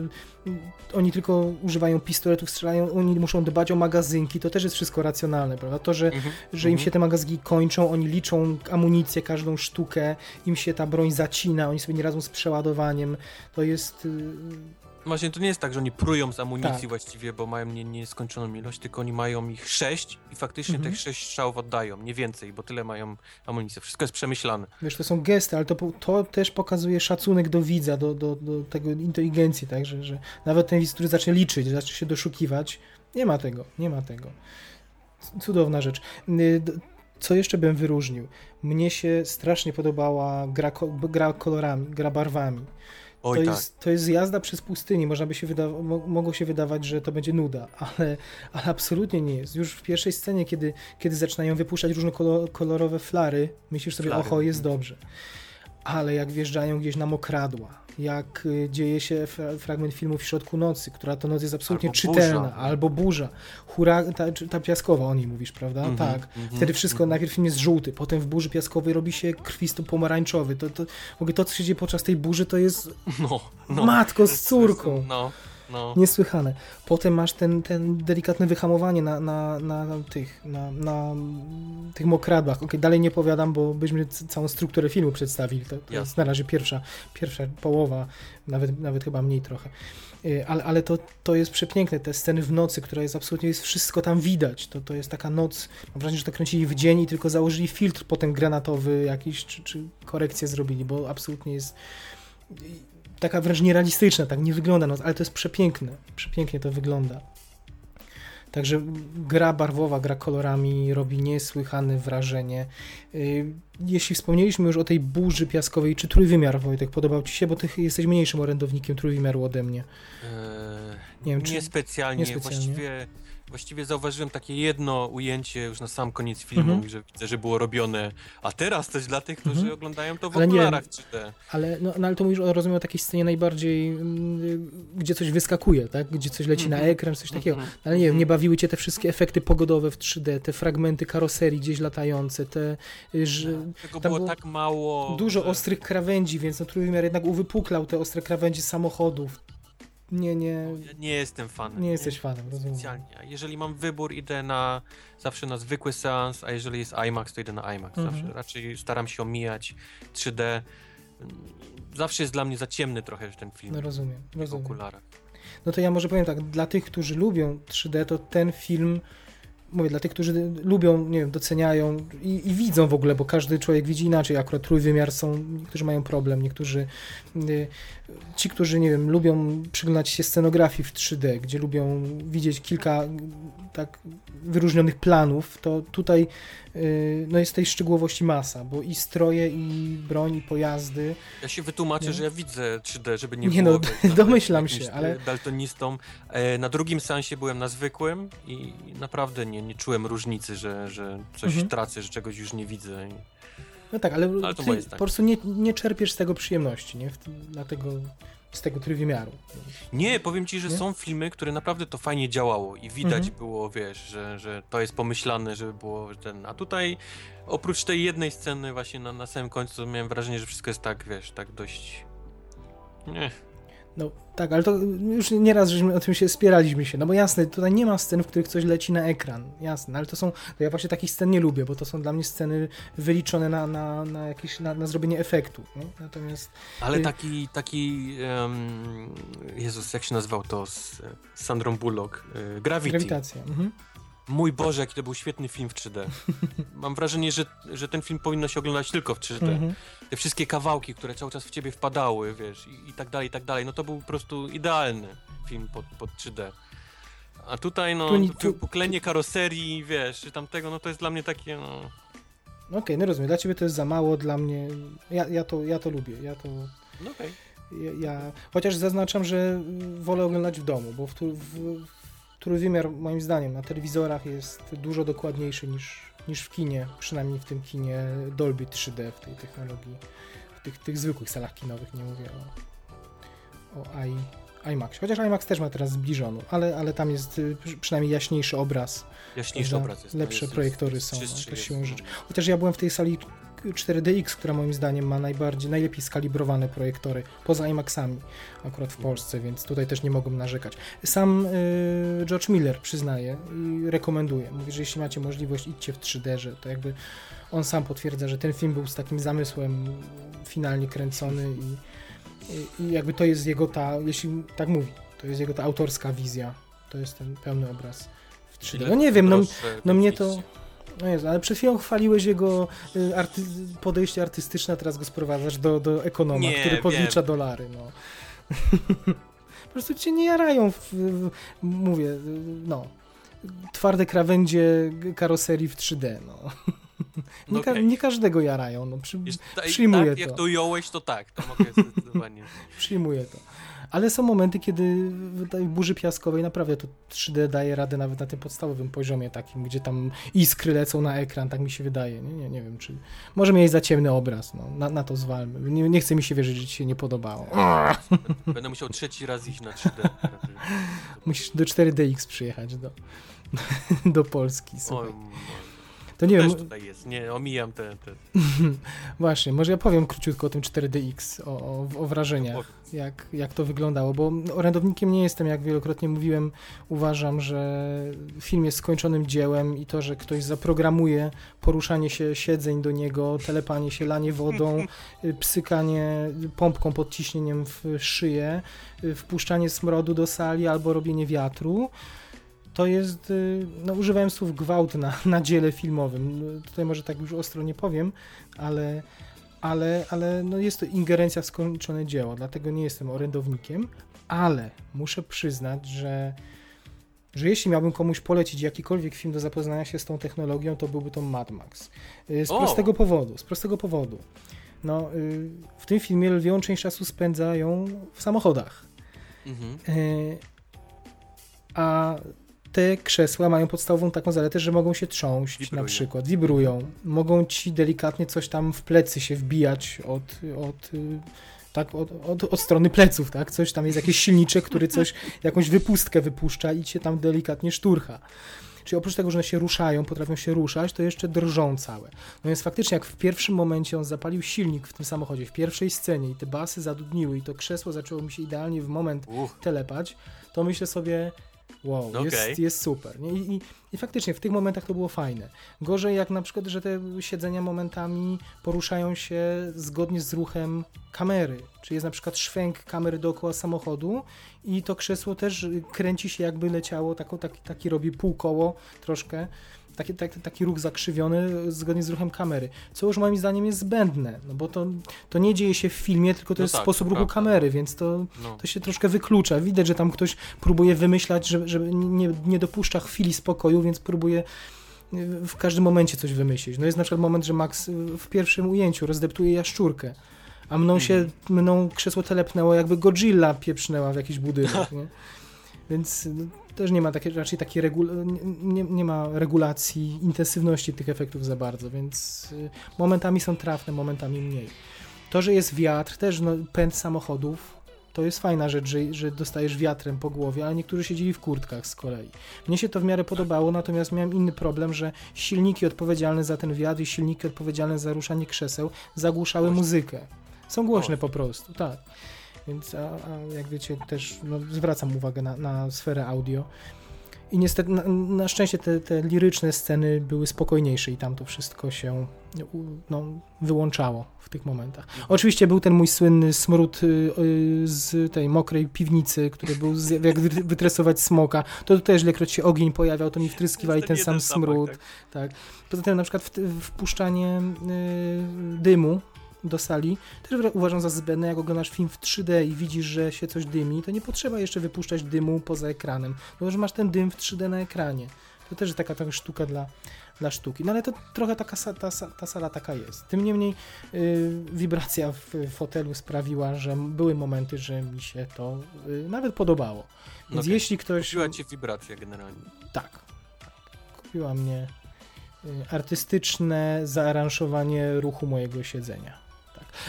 oni tylko używają pistoletów, strzelają, oni muszą dbać o magazynki, to też jest wszystko racjonalne, prawda? To, że, Mhm. że im Mhm. się te magazynki kończą, oni liczą amunicję, każdą sztukę, im się ta broń zacina, oni sobie nie radzą z przeładowaniem, to jest... Właśnie to nie jest tak, że oni prują z amunicji Tak. właściwie, bo mają nie, nieskończoną ilość, tylko oni mają ich sześć i faktycznie Mhm. tych sześć strzałów oddają, nie więcej, bo tyle mają amunicji. Wszystko jest przemyślane. Wiesz, to są gesty, ale to, to też pokazuje szacunek do widza, do, do, do tego inteligencji, tak, że, że nawet ten widz, który zacznie liczyć, zacznie się doszukiwać, nie ma tego, nie ma tego. Cudowna rzecz. Y, Co jeszcze bym wyróżnił? Mnie się strasznie podobała gra, gra kolorami, gra barwami. Oj to, tak. jest, to jest jazda przez pustynię. Można by się wyda- mo- mogło się wydawać, że to będzie nuda, ale, ale absolutnie nie jest. Już w pierwszej scenie, kiedy, kiedy zaczynają wypuszczać różne kolo- kolorowe flary, myślisz sobie, Flary. oho, jest dobrze. Ale jak wjeżdżają gdzieś na mokradła, jak y, dzieje się fra- fragment filmu w środku nocy, która to noc jest absolutnie Albo czytelna, burza. albo burza, hura, ta, ta piaskowa, o niej mówisz, prawda? Mhm, tak. mhm, Wtedy wszystko, mhm. najpierw film jest żółty, potem w burzy piaskowej robi się krwisto-pomarańczowy. To, to, w ogóle to, co się dzieje podczas tej burzy, to jest No, no. matko z córką. No, no. Niesłychane. Potem masz ten, ten delikatne wyhamowanie na, na, na, na tych, na, na tych mokradłach. Okej, dalej nie powiadam, bo byśmy całą strukturę filmu przedstawili. To, to jest na razie pierwsza, pierwsza połowa, nawet, nawet chyba mniej trochę. Y, Ale, ale to, to jest przepiękne, te sceny w nocy, która jest absolutnie, jest wszystko tam widać. To, to jest taka noc, mam wrażenie, że to kręcili w dzień i tylko założyli filtr potem granatowy jakiś, czy, czy korekcję zrobili, bo absolutnie jest taka wręcz nierealistyczna, tak nie wygląda, no, ale to jest przepiękne, przepięknie to wygląda. Także gra barwowa, gra kolorami robi niesłychane wrażenie. Yy, Jeśli wspomnieliśmy już o tej burzy piaskowej, czy trójwymiar, Wojtek, podobał Ci się? Bo Ty jesteś mniejszym orędownikiem trójwymiaru ode mnie. Eee, Nie wiem, czy- niespecjalnie. niespecjalnie. Właściwie, właściwie zauważyłem takie jedno ujęcie już na sam koniec filmu, Mhm. że widzę, że było robione. A teraz coś dla tych, którzy Mhm. oglądają to w Ale nie- okularach 3D. Ale, no, no, ale to mówisz, rozumiem, o takiej scenie najbardziej, mm, gdzie coś wyskakuje, tak? Gdzie coś leci na Mhm. ekran, coś takiego. Mhm. Ale nie wiem, nie bawiły cię te wszystkie efekty pogodowe w 3D, te fragmenty karoserii gdzieś latające, te, y, że Tego tam było było tak mało. dużo że... ostrych krawędzi, więc no trójwymiar jednak uwypuklał te ostre krawędzi samochodów. Nie, nie, Ja nie jestem fanem. nie jesteś fanem, rozumiem. Specjalnie. Jeżeli mam wybór, idę na zawsze na zwykły seans, a jeżeli jest IMAX, to idę na IMAX. Mhm. Zawsze raczej staram się omijać 3D. Zawsze jest dla mnie za ciemny trochę ten film No rozumiem, rozumiem. okularach. No to ja może powiem tak, dla tych, którzy lubią 3D, to ten film, mówię, dla tych, którzy lubią, nie wiem, doceniają i, i widzą w ogóle, bo każdy człowiek widzi inaczej, akurat trójwymiar są, niektórzy mają problem, niektórzy, y, ci, którzy, nie wiem, lubią przyglądać się scenografii w 3D, gdzie lubią widzieć kilka tak wyróżnionych planów, to tutaj y, no jest tej szczegółowości masa, bo i stroje, i broń, i pojazdy, Ja się wytłumaczę, Nie? że ja widzę 3D, żeby nie, Nie było. no, domyślam się, ale- Daltonistą. E, Na drugim seansie byłem na zwykłym i naprawdę nie, nie czułem różnicy, że, że coś Mhm. tracę, że czegoś już nie widzę. No tak, ale, Ale ty po prostu nie, nie czerpiesz z tego przyjemności, nie? Dlatego z tego trójwymiaru. Nie, powiem ci, że Nie? są filmy, które naprawdę to fajnie działało i widać Mhm. było, wiesz, że, że to jest pomyślane, żeby było ten. A tutaj oprócz tej jednej sceny właśnie na, na samym końcu miałem wrażenie, że wszystko jest tak, wiesz, tak dość. Nie. No tak, ale to już nieraz żeśmy o tym się spieraliśmy się, no bo jasne, tutaj nie ma scen, w których coś leci na ekran, jasne, ale to są, to ja właśnie takich scen nie lubię, bo to są dla mnie sceny wyliczone na, na, na jakieś, na, na zrobienie efektu, nie? natomiast... Ale taki, taki, um, Jezus, jak się nazywał to z, z Sandrą Bullock? Y, Gravity. Grawitacja. Mhm. Mój Boże, jaki to był świetny film w 3D. Mam wrażenie, że, że ten film powinno się oglądać tylko w 3D. Mhm. Te wszystkie kawałki, które cały czas w ciebie wpadały, wiesz, i, i tak dalej, i tak dalej. No to był po prostu idealny film pod, pod 3D. A tutaj, no, Tu tu, poklenie karoserii, wiesz, czy tamtego, no to jest dla mnie takie, no... No Okej, no rozumiem, dla ciebie to jest za mało, dla mnie, ja, ja, to, ja to lubię, ja to... No okej. Ja, ja, chociaż zaznaczam, że wolę oglądać w domu, bo w, tu- w, w trójwymiar moim zdaniem na telewizorach jest dużo dokładniejszy niż, niż w kinie, przynajmniej w tym kinie Dolby 3D, w tej technologii, w tych, tych zwykłych salach kinowych, nie mówię o, o I, IMAX. Chociaż IMAX też ma teraz zbliżoną, ale, ale tam jest y, przy- przynajmniej jaśniejszy obraz, Jaśniejszy obraz jest. Lepsze jest, projektory jest, są, to siłą no. rzeczy. Chociaż ja byłem w tej sali 4DX, która moim zdaniem ma najbardziej, najlepiej skalibrowane projektory, poza IMAXami akurat w Polsce, więc tutaj też nie mogłem narzekać. Sam y, George Miller przyznaje i rekomenduje. Mówi, że jeśli macie możliwość, idźcie w 3D, że to jakby on sam potwierdza, że ten film był z takim zamysłem finalnie kręcony i, i, i jakby to jest jego ta, jeśli tak mówi, to jest jego ta autorska wizja. To jest ten pełny obraz w 3D. Ile No nie wiem, no, no mnie to... no Jezu, ale przed chwilą chwaliłeś jego y, arty podejście artystyczne, a teraz go sprowadzasz do, do ekonoma, Nie, który podlicza wiem. dolary. No. po prostu cię nie jarają, w, w, mówię, y, no. Twarde krawędzie karoserii w 3D, no. No Nie, ka- okej. nie każdego jarają, no. Przy, przyjmuję tak, to. jak to ująłeś, to tak, to mogę zdecydowanie. Przyjmuję to. Ale są momenty, kiedy w tej burzy piaskowej naprawdę to 3D daje radę nawet na tym podstawowym poziomie takim, gdzie tam iskry lecą na ekran, tak mi się wydaje. Nie, nie, nie wiem, czy... Może mieć za ciemny obraz, no. na, na to zwalmy. Nie, nie chce mi się wierzyć, że ci się nie podobało. Będę musiał trzeci raz iść na 3D. Musisz do 4DX przyjechać do, do Polski. O, Słuchaj. no, To nie wiem, też tutaj jest, nie, omijam te... te... właśnie, może ja powiem króciutko o tym 4DX, o, o, o wrażeniach. Jak, jak to wyglądało, bo orędownikiem nie jestem, jak wielokrotnie mówiłem. Uważam, że film jest skończonym dziełem i to, że ktoś zaprogramuje poruszanie się siedzeń do niego, telepanie się, lanie wodą, y, psykanie pompką pod ciśnieniem w szyję, y, wpuszczanie smrodu do sali albo robienie wiatru. To jest, y, no używałem słów gwałt na, na dziele filmowym. No, Tutaj może tak już ostro nie powiem, ale ale, ale no jest to ingerencja w skończone dzieło, dlatego nie jestem orędownikiem, ale muszę przyznać, że, że jeśli miałbym komuś polecić jakikolwiek film do zapoznania się z tą technologią, to byłby to Mad Max. Y, Z O! prostego powodu, z prostego powodu. No, y, w tym filmie lwią część czasu spędzają w samochodach. Mhm. Y, A te krzesła mają podstawową taką zaletę, że mogą się trząść Wibrują. na przykład, wibrują. Mogą ci delikatnie coś tam w plecy się wbijać od, od, y, tak, od, od, od strony pleców, tak? Coś tam jest jakiś silniczek, który coś, jakąś wypustkę wypuszcza i cię tam delikatnie szturcha. Czyli oprócz tego, że one się ruszają, potrafią się ruszać, to jeszcze drżą całe. No więc faktycznie, jak w pierwszym momencie on zapalił silnik w tym samochodzie, w pierwszej scenie i te basy zadudniły i to krzesło zaczęło mi się idealnie w moment Uch, telepać, to myślę sobie, wow, Okej. jest, jest super. I, i, I faktycznie w tych momentach to było fajne. Gorzej jak na przykład, że te siedzenia momentami poruszają się zgodnie z ruchem kamery. Czyli jest na przykład szwęk kamery dookoła samochodu i to krzesło też kręci się jakby leciało, taki, taki robi półkoło troszkę. Taki, taki, taki ruch zakrzywiony zgodnie z ruchem kamery, co już moim zdaniem jest zbędne, no bo to, to nie dzieje się w filmie, tylko to No jest tak, sposób ruchu prawda. kamery, więc to, no. to się troszkę wyklucza. Widać, że tam ktoś próbuje wymyślać, żeby, żeby nie, nie dopuszcza chwili spokoju, więc próbuje y, w każdym momencie coś wymyślić. No jest na przykład moment, że Max y, w pierwszym ujęciu rozdeptuje jaszczurkę, a mną się, Mhm. mną krzesło telepnęło, jakby Godzilla pieprznęła w jakiś budynek, nie? Więc no, też nie ma takie, raczej takiej regul- nie, nie, ma regulacji intensywności tych efektów za bardzo, więc y, momentami są trafne, momentami mniej. To, że jest wiatr, też no, pęd samochodów, to jest fajna rzecz, że, że dostajesz wiatrem po głowie, ale niektórzy siedzieli w kurtkach z kolei. Mnie się to w miarę podobało, natomiast miałem inny problem, że silniki odpowiedzialne za ten wiatr i silniki odpowiedzialne za ruszanie krzeseł zagłuszały muzykę. Są głośne po prostu, tak. Więc a, a jak wiecie też no, zwracam uwagę na, na sferę audio. I niestety, na, na szczęście te, te, liryczne sceny były spokojniejsze i tam to wszystko się no, wyłączało w tych momentach. Oczywiście był ten mój słynny smród y, y, z tej mokrej piwnicy, który był z, jak wytresować smoka. To też ilekroć się ogień pojawiał, to mi wtryskiwali ten sam smród. Tak. tak. Poza tym na przykład wpuszczanie y, dymu do sali, też uważam za zbędne, jak oglądasz film w 3D i widzisz, że się coś dymi, to nie potrzeba jeszcze wypuszczać dymu poza ekranem, bo że masz ten dym w 3D na ekranie. To też jest taka trochę sztuka dla, dla sztuki. No ale to trochę taka ta, ta sala taka jest. Tym niemniej yy, wibracja w fotelu sprawiła, że były momenty, że mi się to yy, nawet podobało. Więc okay. jeśli ktoś... Kupiła cię wibracja generalnie. Tak. tak. Kupiła mnie y, artystyczne zaaranżowanie ruchu mojego siedzenia.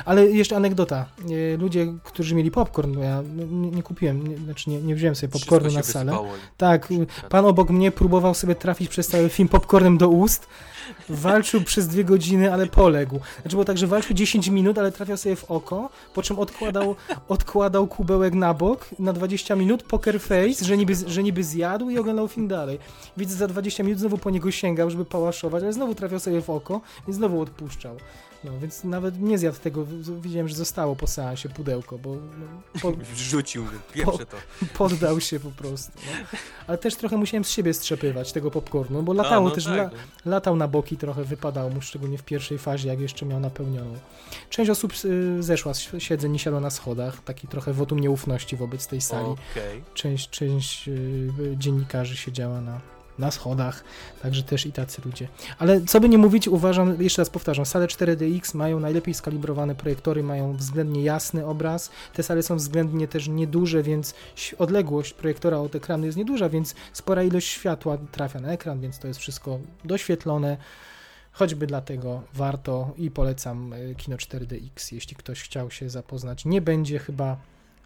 Ale jeszcze anegdota. E, ludzie, którzy mieli popcorn, bo ja nie, kupiłem, nie, znaczy nie, nie wziąłem sobie popcornu na salę. Tak, pan obok mnie próbował sobie trafić przez cały film popcornem do ust. Walczył przez dwie godziny, ale poległ. Znaczy było tak, że walczył 10 minut, ale trafiał sobie w oko, po czym odkładał, odkładał kubełek na bok na 20 minut, poker face, że niby, że niby zjadł i oglądał film dalej. Widzę, za 20 minut znowu po niego sięgał, żeby pałaszować, ale znowu trafiał sobie w oko i znowu odpuszczał. No, więc nawet nie zjadł tego, widziałem, że zostało po seansie pudełko, bo... No, pod, Rzucił, pierwsze to. Poddał się po prostu. No. Ale też trochę musiałem z siebie strzepywać tego popcornu, bo latało A, no też, tak, la, no. latał na boki trochę, wypadało mu, szczególnie w pierwszej fazie, jak jeszcze miał napełnioną. Część osób y, zeszła z siedzeń i siadła na schodach, taki trochę wotum nieufności wobec tej sali. Okay. Część, część y, dziennikarzy siedziała na na schodach, także też i tacy ludzie. Ale co by nie mówić, uważam, jeszcze raz powtarzam, sale 4DX mają najlepiej skalibrowane projektory, mają względnie jasny obraz, te sale są względnie też nieduże, więc odległość projektora od ekranu jest nieduża, więc spora ilość światła trafia na ekran, więc to jest wszystko doświetlone. Choćby dlatego warto i polecam e, Kino 4DX, jeśli ktoś chciał się zapoznać. Nie będzie chyba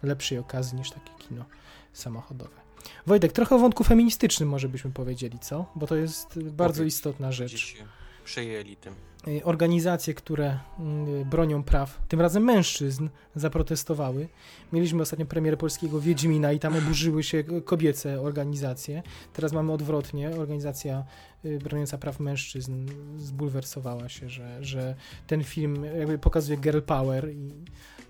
lepszej okazji niż takie kino samochodowe. Wojtek, trochę o wątku feministycznym może byśmy powiedzieli, co? Bo to jest bardzo istotna rzecz. Przejęli tym. Y, organizacje, które y, bronią praw, tym razem mężczyzn, zaprotestowały. Mieliśmy ostatnio premierę polskiego Wiedźmina i tam oburzyły się kobiece organizacje. Teraz mamy odwrotnie. Organizacja y, broniąca praw mężczyzn zbulwersowała się, że, że ten film jakby pokazuje girl power i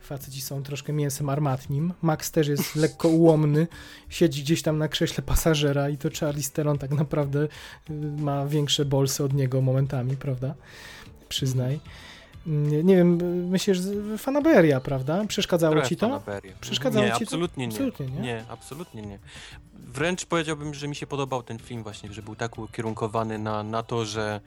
Faceci są troszkę mięsem armatnim. Max też jest lekko ułomny. Siedzi gdzieś tam na krześle pasażera i to Charlie Steron tak naprawdę y, ma większe bolsy od niego momentami, prawda? Przyznaj. Nie, nie wiem, myślisz, fanaberia, prawda? Przeszkadzało Trochę ci to? Fanaberia. Przeszkadzało nie, ci absolutnie to? Nie. Absolutnie nie. Nie, absolutnie nie. Wręcz powiedziałbym, że mi się podobał ten film właśnie, że był tak ukierunkowany na, na to, że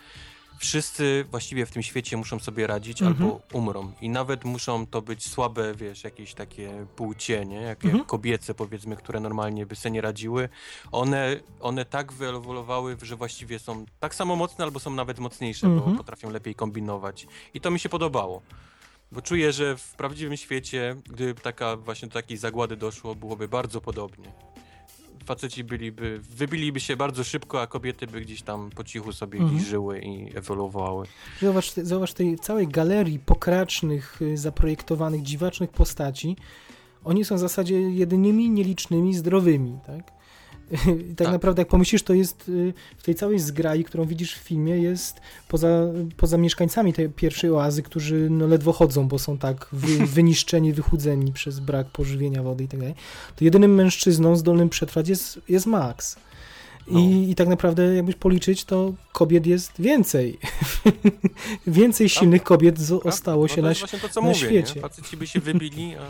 wszyscy właściwie w tym świecie muszą sobie radzić mhm. albo umrą. I nawet muszą to być słabe, wiesz, jakieś takie płcie, nie? Jak, mhm. kobiece, powiedzmy, które normalnie by sobie nie radziły. One, one tak wyewoluowały, że właściwie są tak samo mocne, albo są nawet mocniejsze, mhm. bo potrafią lepiej kombinować. I to mi się podobało. Bo czuję, że w prawdziwym świecie, gdyby taka właśnie do takiej zagłady doszło, byłoby bardzo podobnie faceci byliby, wybiliby się bardzo szybko, a kobiety by gdzieś tam po cichu sobie mhm. żyły i ewoluowały. Zauważ, zauważ tej całej galerii pokracznych, y, zaprojektowanych, dziwacznych postaci. Oni są w zasadzie jedynymi nielicznymi zdrowymi, tak? I tak, tak, naprawdę, jak pomyślisz, to jest y, w tej całej zgrai, którą widzisz w filmie, jest poza, poza mieszkańcami tej pierwszej oazy, którzy no, ledwo chodzą, bo są tak wy, wyniszczeni, wychudzeni przez brak pożywienia, wody i tak dalej, to jedynym mężczyzną zdolnym przetrwać jest, jest Max. No. I, I tak naprawdę, jakbyś policzyć, to kobiet jest więcej. więcej silnych kobiet zostało no się na, to, na mówię, świecie. Faceci by się wybili, a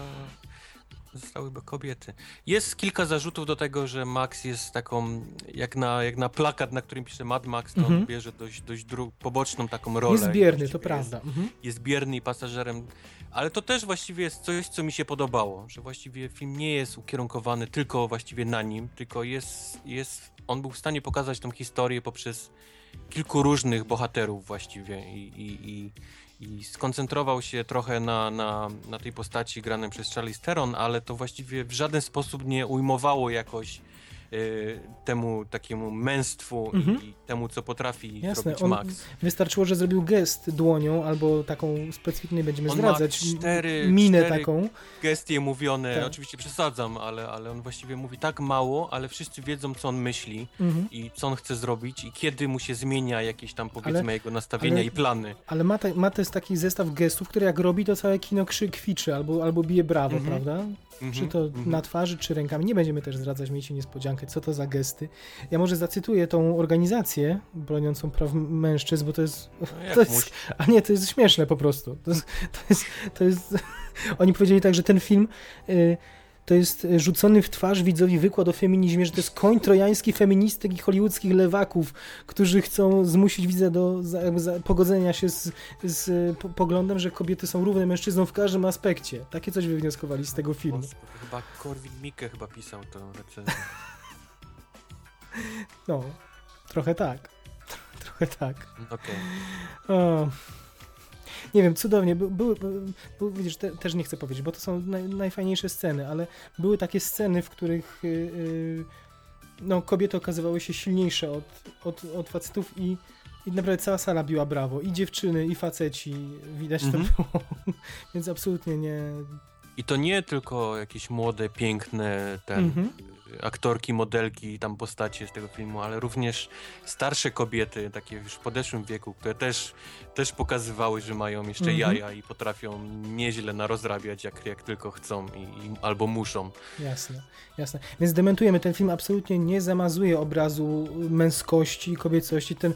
zostałyby kobiety. Jest kilka zarzutów do tego, że Max jest taką, jak na, jak na plakat, na którym pisze Mad Max, to mhm. on bierze dość, dość poboczną taką rolę. Jest bierny, to prawda. Jest, mhm. jest bierny i pasażerem, ale to też właściwie jest coś, co mi się podobało, że właściwie film nie jest ukierunkowany tylko właściwie na nim, tylko jest, jest on był w stanie pokazać tą historię poprzez kilku różnych bohaterów właściwie i, i, i i skoncentrował się trochę na, na, na tej postaci granej przez Charlie Steron, ale to właściwie w żaden sposób nie ujmowało jakoś y, temu takiemu męstwu Mhm. i temu, co potrafi Jasne, zrobić on- Max. Wystarczyło, że zrobił gest dłonią albo taką specyficzną, nie będziemy On zdradzać, cztery- minę cztery taką. Gestie mówione, Tak. oczywiście przesadzam, ale, ale on właściwie mówi tak mało, ale wszyscy wiedzą, co on myśli Mhm. i co on chce zrobić i kiedy mu się zmienia jakieś tam, powiedzmy, Ale- jego nastawienia ale- i plany. Ale ma, te, ma też taki zestaw gestów, który jak robi, to całe kino krzy, kwiczy albo, albo bije brawo, Mhm. prawda? Mhm, Czy to mhm. na twarzy, czy rękami. Nie będziemy też zdradzać, miejcie niespodziankę, co to za gesty. Ja może zacytuję tą organizację broniącą praw mężczyzn, bo to jest... No To jest a nie, to jest śmieszne po prostu. To jest... To jest, to jest oni powiedzieli tak, że ten film... Y, to jest y, rzucony w twarz widzowi wykład o feminizmie, że to jest koń trojański feministek i hollywoodzkich lewaków, którzy chcą zmusić widza do za, za, pogodzenia się z, z y, po, poglądem, że kobiety są równe mężczyznom w każdym aspekcie. Takie coś wywnioskowali z tego filmu. Chyba Korwin Mikke chyba pisał tę recenzję. No, trochę tak. Trochę tak. Okej. O. Nie wiem, cudownie. By, były, by, by, widzisz, te, też nie chcę powiedzieć, bo to są naj, najfajniejsze sceny, ale były takie sceny, w których y, y, no, kobiety okazywały się silniejsze od, od, od facetów i, i naprawdę cała sala biła brawo. I dziewczyny, i faceci. Widać Mhm. to było. Więc absolutnie nie... I to nie tylko jakieś młode, piękne ten, Mhm. Aktorki, modelki, tam postacie z tego filmu, ale również starsze kobiety, takie już w podeszłym wieku, które też, też pokazywały, że mają jeszcze Mhm. jaja i potrafią nieźle narozrabiać, jak, jak tylko chcą i, i, albo muszą. Jasne, jasne. Więc dementujemy, ten film absolutnie nie zamazuje obrazu męskości, kobiecości. Ten,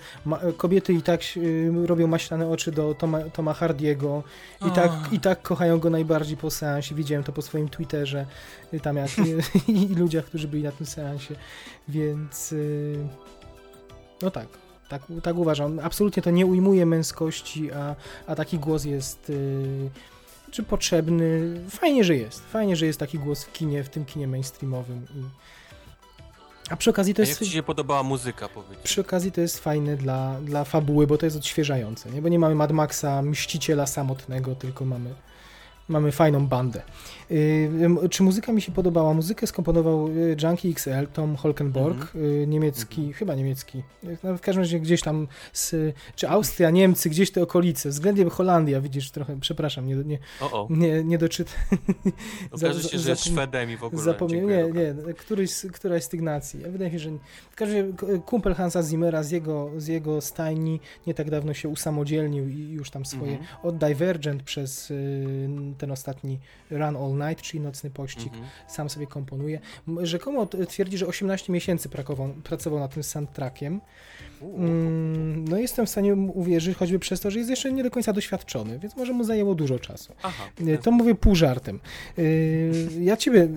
kobiety i tak y, robią maślane oczy do Toma, Toma Hardiego i tak, i tak kochają go najbardziej po seansie. Widziałem to po swoim Twitterze, tam jak i, ludziach, którzy byli na tym seansie, więc y, no tak. Tak, tak uważam. Absolutnie to nie ujmuje męskości, a, a taki głos jest y, czy potrzebny. Fajnie, że jest. Fajnie, że jest taki głos w kinie, w tym kinie mainstreamowym. I... A przy okazji to A jak jest. ci się podobała muzyka, powiedz? Przy okazji to jest fajne dla, dla fabuły, bo to jest odświeżające, nie? Bo nie mamy Mad Maxa, mściciela samotnego, tylko mamy, mamy fajną bandę. Yy, czy muzyka mi się podobała? Muzykę skomponował y, Junkie XL, Tom Holkenborg, y, niemiecki, chyba niemiecki, y, no, w każdym razie gdzieś tam, z, czy Austria, Niemcy, gdzieś te okolice, względnie Holandia, widzisz, trochę, przepraszam, nie, nie, O, o. nie, nie doczytam. Okaże za- się, że jest Szwedem i w ogóle. Zapomniałem, nie, nie, któryś, któraś z tych nacji. Wydaje mi się, że w każdym razie kumpel Hansa Zimmera z jego, z jego stajni nie tak dawno się usamodzielnił i już tam swoje Mhm. od Divergent przez y, ten ostatni Run All Night, czyli Nocny Pościg, Mhm. sam sobie komponuje. Rzekomo twierdzi, że 18 miesięcy pracował, pracował nad tym soundtrackiem. Mm, no jestem w stanie uwierzyć, choćby przez to, że jest jeszcze nie do końca doświadczony, więc może mu zajęło dużo czasu. Aha. Nie, To mówię pół żartem. Yy, Ja ciebie,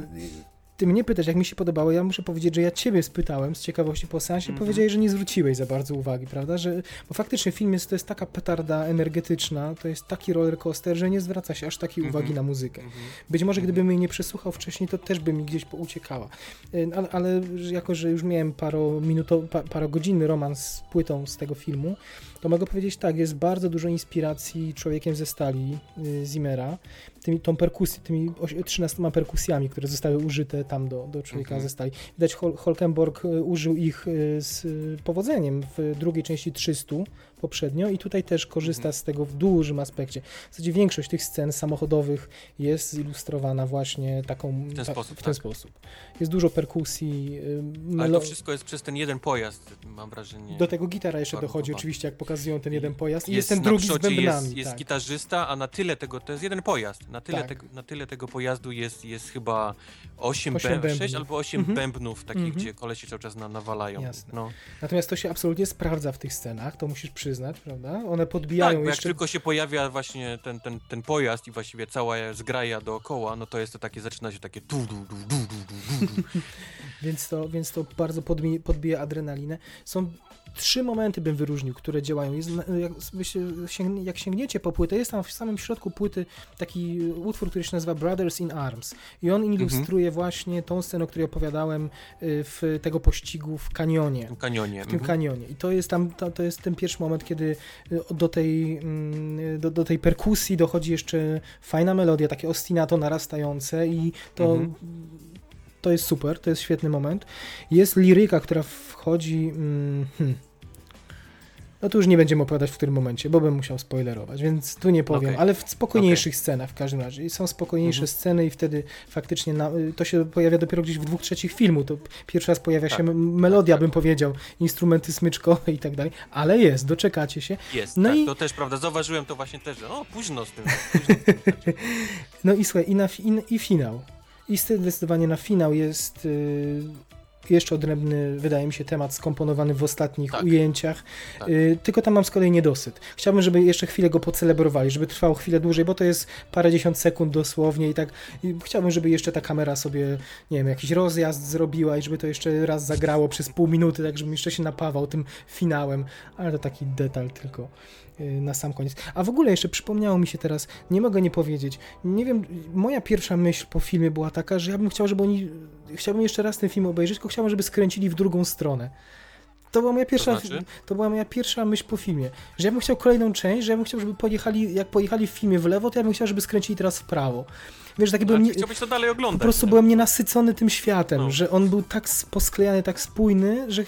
ty mnie pytasz, jak mi się podobało, ja muszę powiedzieć, że ja ciebie spytałem z ciekawości po seansie, Mhm. powiedziałeś, że nie zwróciłeś za bardzo uwagi, prawda? Że, bo faktycznie film jest, to jest taka petarda energetyczna, to jest taki roller coaster, że nie zwraca się aż takiej Mhm. uwagi na muzykę. Mhm. Być może Mhm. gdybym jej nie przesłuchał wcześniej, to też by mi gdzieś uciekała. Yy, Ale, ale że jako, że już miałem parominutowy, pa, parogodzinny romans z płytą z tego filmu, to mogę powiedzieć tak, jest bardzo dużo inspiracji człowiekiem ze stali yy, Zimmera, tymi, tą perkusję, tymi oś- 13 perkusjami, które zostały użyte tam do, do człowieka Mhm. ze stali. Widać, Hol Holkenborg y, użył ich y, z powodzeniem w drugiej części 300 poprzednio i tutaj też korzysta Mhm. z tego w dużym aspekcie. W zasadzie większość tych scen samochodowych jest zilustrowana właśnie taką W ten sposób, w ten tak. sposób. Jest dużo perkusji, y, Ale to wszystko jest przez ten jeden pojazd, mam wrażenie. do tego gitara jeszcze dochodzi oczywiście, jak pokazują ten jeden pojazd i jest jest ten drugi z bębnami. Jest, jest tak. gitarzysta, a na tyle tego, to jest jeden pojazd, na tyle, Tak. tego, na tyle tego pojazdu jest, jest chyba 8, Osiem bęb, bębnów. 6 albo 8 Mhm. bębnów takich, Mhm. gdzie kolesi cały czas na, nawalają. Jasne. No. Natomiast to się absolutnie sprawdza w tych scenach, to musisz przyznać, prawda? One Tak, podbijają jak jeszcze... tylko się pojawia właśnie ten, ten, ten pojazd i właściwie cała zgraja dookoła, no to jest to takie, zaczyna się takie du, du, du, du, du, du, du. Więc to, więc to bardzo podbija adrenalinę. Są trzy momenty bym wyróżnił, które działają. Jest, jak, jak sięgniecie po płytę, jest tam w samym środku płyty taki utwór, który się nazywa Brothers in Arms. I on ilustruje właśnie tą scenę, o której opowiadałem y, w tego pościgu w kanionie. W kanionie. w tym mhm. kanionie. I to jest tam, to, to jest ten pierwszy moment, kiedy y, do tej, mm, do, do tej perkusji dochodzi jeszcze fajna melodia, takie ostinato narastające i to Mhm. To jest super, to jest świetny moment. Jest liryka, która wchodzi... Mm, hmm. No tu już nie będziemy opowiadać w którym momencie, bo bym musiał spoilerować, więc tu nie powiem, Okej. ale w spokojniejszych scenach w każdym razie. I Są spokojniejsze Mhm. sceny i wtedy faktycznie na, to się pojawia dopiero gdzieś w dwóch trzecich filmu. To pierwszy raz pojawia się Tak. m- melodia, Tak, bym tak. powiedział, instrumenty smyczkowe i tak dalej, ale jest, doczekacie się. Jest, No tak, i- to też prawda. Zauważyłem to właśnie też, że o, późno z tym. Późno z tym. No i słuchaj, i, na, i, i finał. I zdecydowanie na finał jest y, jeszcze odrębny, wydaje mi się, temat skomponowany w ostatnich Tak. ujęciach. Tak. Y, tylko tam mam z kolei niedosyt. Chciałbym, żeby jeszcze chwilę go pocelebrowali, żeby trwało chwilę dłużej, bo to jest parędziesiąt sekund dosłownie i tak i chciałbym, żeby jeszcze ta kamera sobie, nie wiem, jakiś rozjazd zrobiła i żeby to jeszcze raz zagrało przez pół minuty, tak żebym jeszcze się napawał tym finałem, ale to taki detal tylko y, na sam koniec. A w ogóle jeszcze przypomniało mi się teraz, nie mogę nie powiedzieć, nie wiem, moja pierwsza myśl po filmie była taka, że ja bym chciał, żeby oni, chciałbym jeszcze raz ten film obejrzeć, tylko chciałbym, żeby skręcili w drugą stronę. To była moja pierwsza, To znaczy? to była moja pierwsza myśl po filmie, że ja bym chciał kolejną część, że ja bym chciał, żeby pojechali, jak pojechali w filmie w lewo, to ja bym chciał, żeby skręcili teraz w prawo. Wiesz, taki byłem, nie, chciałbyś to dalej oglądać. po prostu nie? byłem nienasycony tym światem, No. że on był tak posklejany, tak spójny, że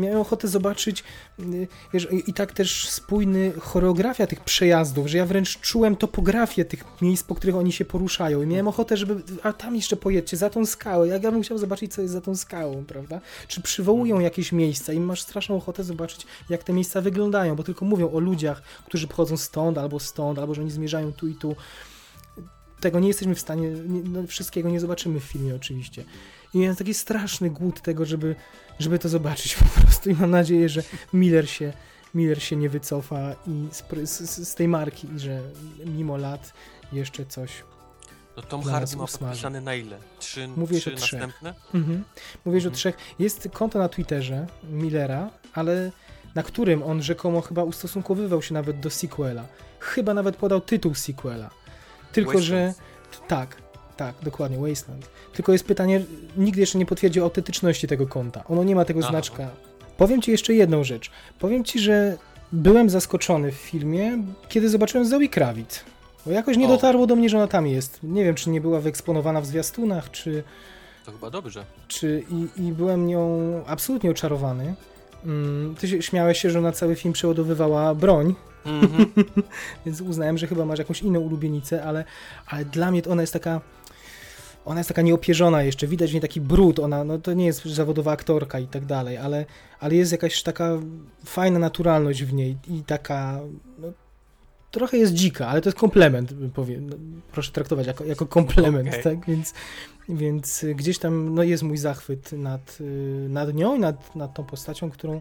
miałem ochotę zobaczyć y, wiesz, i, i tak też spójny choreografia tych przejazdów, że ja wręcz czułem topografię tych miejsc, po których oni się poruszają i miałem ochotę, żeby, a tam jeszcze pojedźcie, za tą skałę, jak ja bym chciał zobaczyć, co jest za tą skałą, prawda? Czy przywołują jakieś miejsca i masz straszną ochotę zobaczyć, jak te miejsca wyglądają, bo tylko mówią o ludziach, którzy pochodzą stąd, albo stąd, albo że oni zmierzają tu i tu. Tego nie jesteśmy w stanie, nie, no, wszystkiego nie zobaczymy w filmie oczywiście. I miałem taki straszny głód tego, żeby, żeby to zobaczyć po prostu i mam nadzieję, że Miller się, Miller się nie wycofa i z, z, z tej marki i że mimo lat jeszcze coś. No Tom Hardy ma podpisane na ile? Trzy, Mówię, trzy że trzech. następne? Mhm. Mówisz o Mhm. trzech. Jest konto na Twitterze Millera, ale na którym on rzekomo chyba ustosunkowywał się nawet do sequela. Chyba nawet podał tytuł sequela. Tylko, że tak, tak, dokładnie, Wasteland. Tylko jest pytanie, nigdy jeszcze nie potwierdził autentyczności tego konta. Ono nie ma tego Aha. znaczka. Powiem ci jeszcze jedną rzecz. Powiem ci, że byłem zaskoczony w filmie, kiedy zobaczyłem Zoe Kravitz. Bo jakoś nie O. dotarło do mnie, że ona tam jest. Nie wiem, czy nie była wyeksponowana w zwiastunach, czy, To chyba dobrze. czy i, i byłem nią absolutnie oczarowany. Mm, ty się, śmiałeś się, że na cały film przeładowywała broń, Mhm. więc uznałem, że chyba masz jakąś inną ulubienicę, ale, ale dla mnie to ona jest taka. Ona jest taka nieopierzona jeszcze, widać w niej taki brud, ona, no to nie jest zawodowa aktorka i tak dalej, ale, ale jest jakaś taka fajna naturalność w niej i taka, no, trochę jest dzika, ale to jest komplement, powiem, no, proszę traktować jako, jako komplement, Okej. tak, więc, więc gdzieś tam, no jest mój zachwyt nad, y, nad nią i nad, nad tą postacią, którą,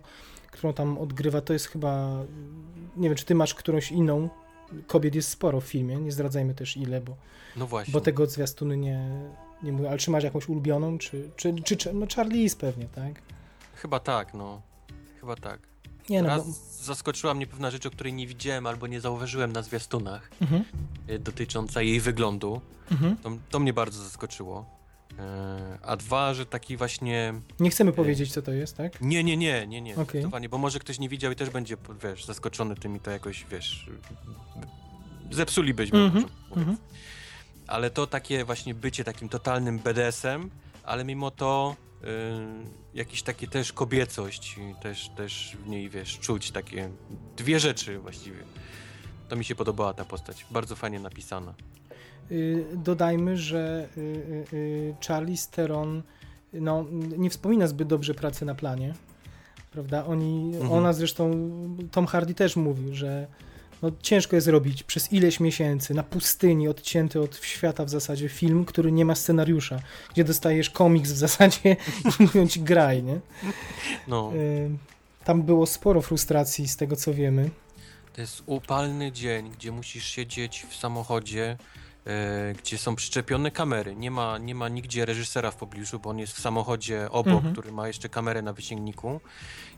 którą tam odgrywa, to jest chyba, nie wiem, czy ty masz którąś inną, kobiet jest sporo w filmie, nie zdradzajmy też ile, bo, No bo tego zwiastuny nie, nie mówię, ale czy masz jakąś ulubioną, czy, czy, czy, czy no Charlize pewnie, tak? Chyba tak, no. Chyba tak. Nie no, Raz bo, zaskoczyła mnie pewna rzecz, o której nie widziałem albo nie zauważyłem na zwiastunach, mhm, y, dotycząca jej wyglądu. mhm. To, to mnie bardzo zaskoczyło. E, A dwa, że taki właśnie. Nie chcemy powiedzieć, co to jest, tak? Nie, nie, nie, nie, nie. Zdecydowanie, bo może ktoś nie widział i też będzie, wiesz, zaskoczony tym i to jakoś, wiesz. Zepsulibyśmy. Mhm, mówiąc. mhm. Ale to takie właśnie bycie takim totalnym BDS-em, ale mimo to y, jakieś takie też kobiecość, i też, też w niej, wiesz, czuć takie dwie rzeczy właściwie. To mi się podobała ta postać. Bardzo fajnie napisana. Y, dodajmy, że y, y, Charlie Steron no, nie wspomina zbyt dobrze pracy na planie, prawda? Oni, Mhm. ona zresztą, Tom Hardy też mówił, że no, ciężko jest robić przez ileś miesięcy na pustyni, odcięty od świata w zasadzie film, który nie ma scenariusza, gdzie dostajesz komiks w zasadzie i mówią ci graj, nie? No, tam było sporo frustracji z tego, co wiemy. to jest upalny dzień, gdzie musisz siedzieć w samochodzie, gdzie są przyczepione kamery. Nie ma, nie ma nigdzie reżysera w pobliżu, bo on jest w samochodzie obok, Mhm. który ma jeszcze kamerę na wysięgniku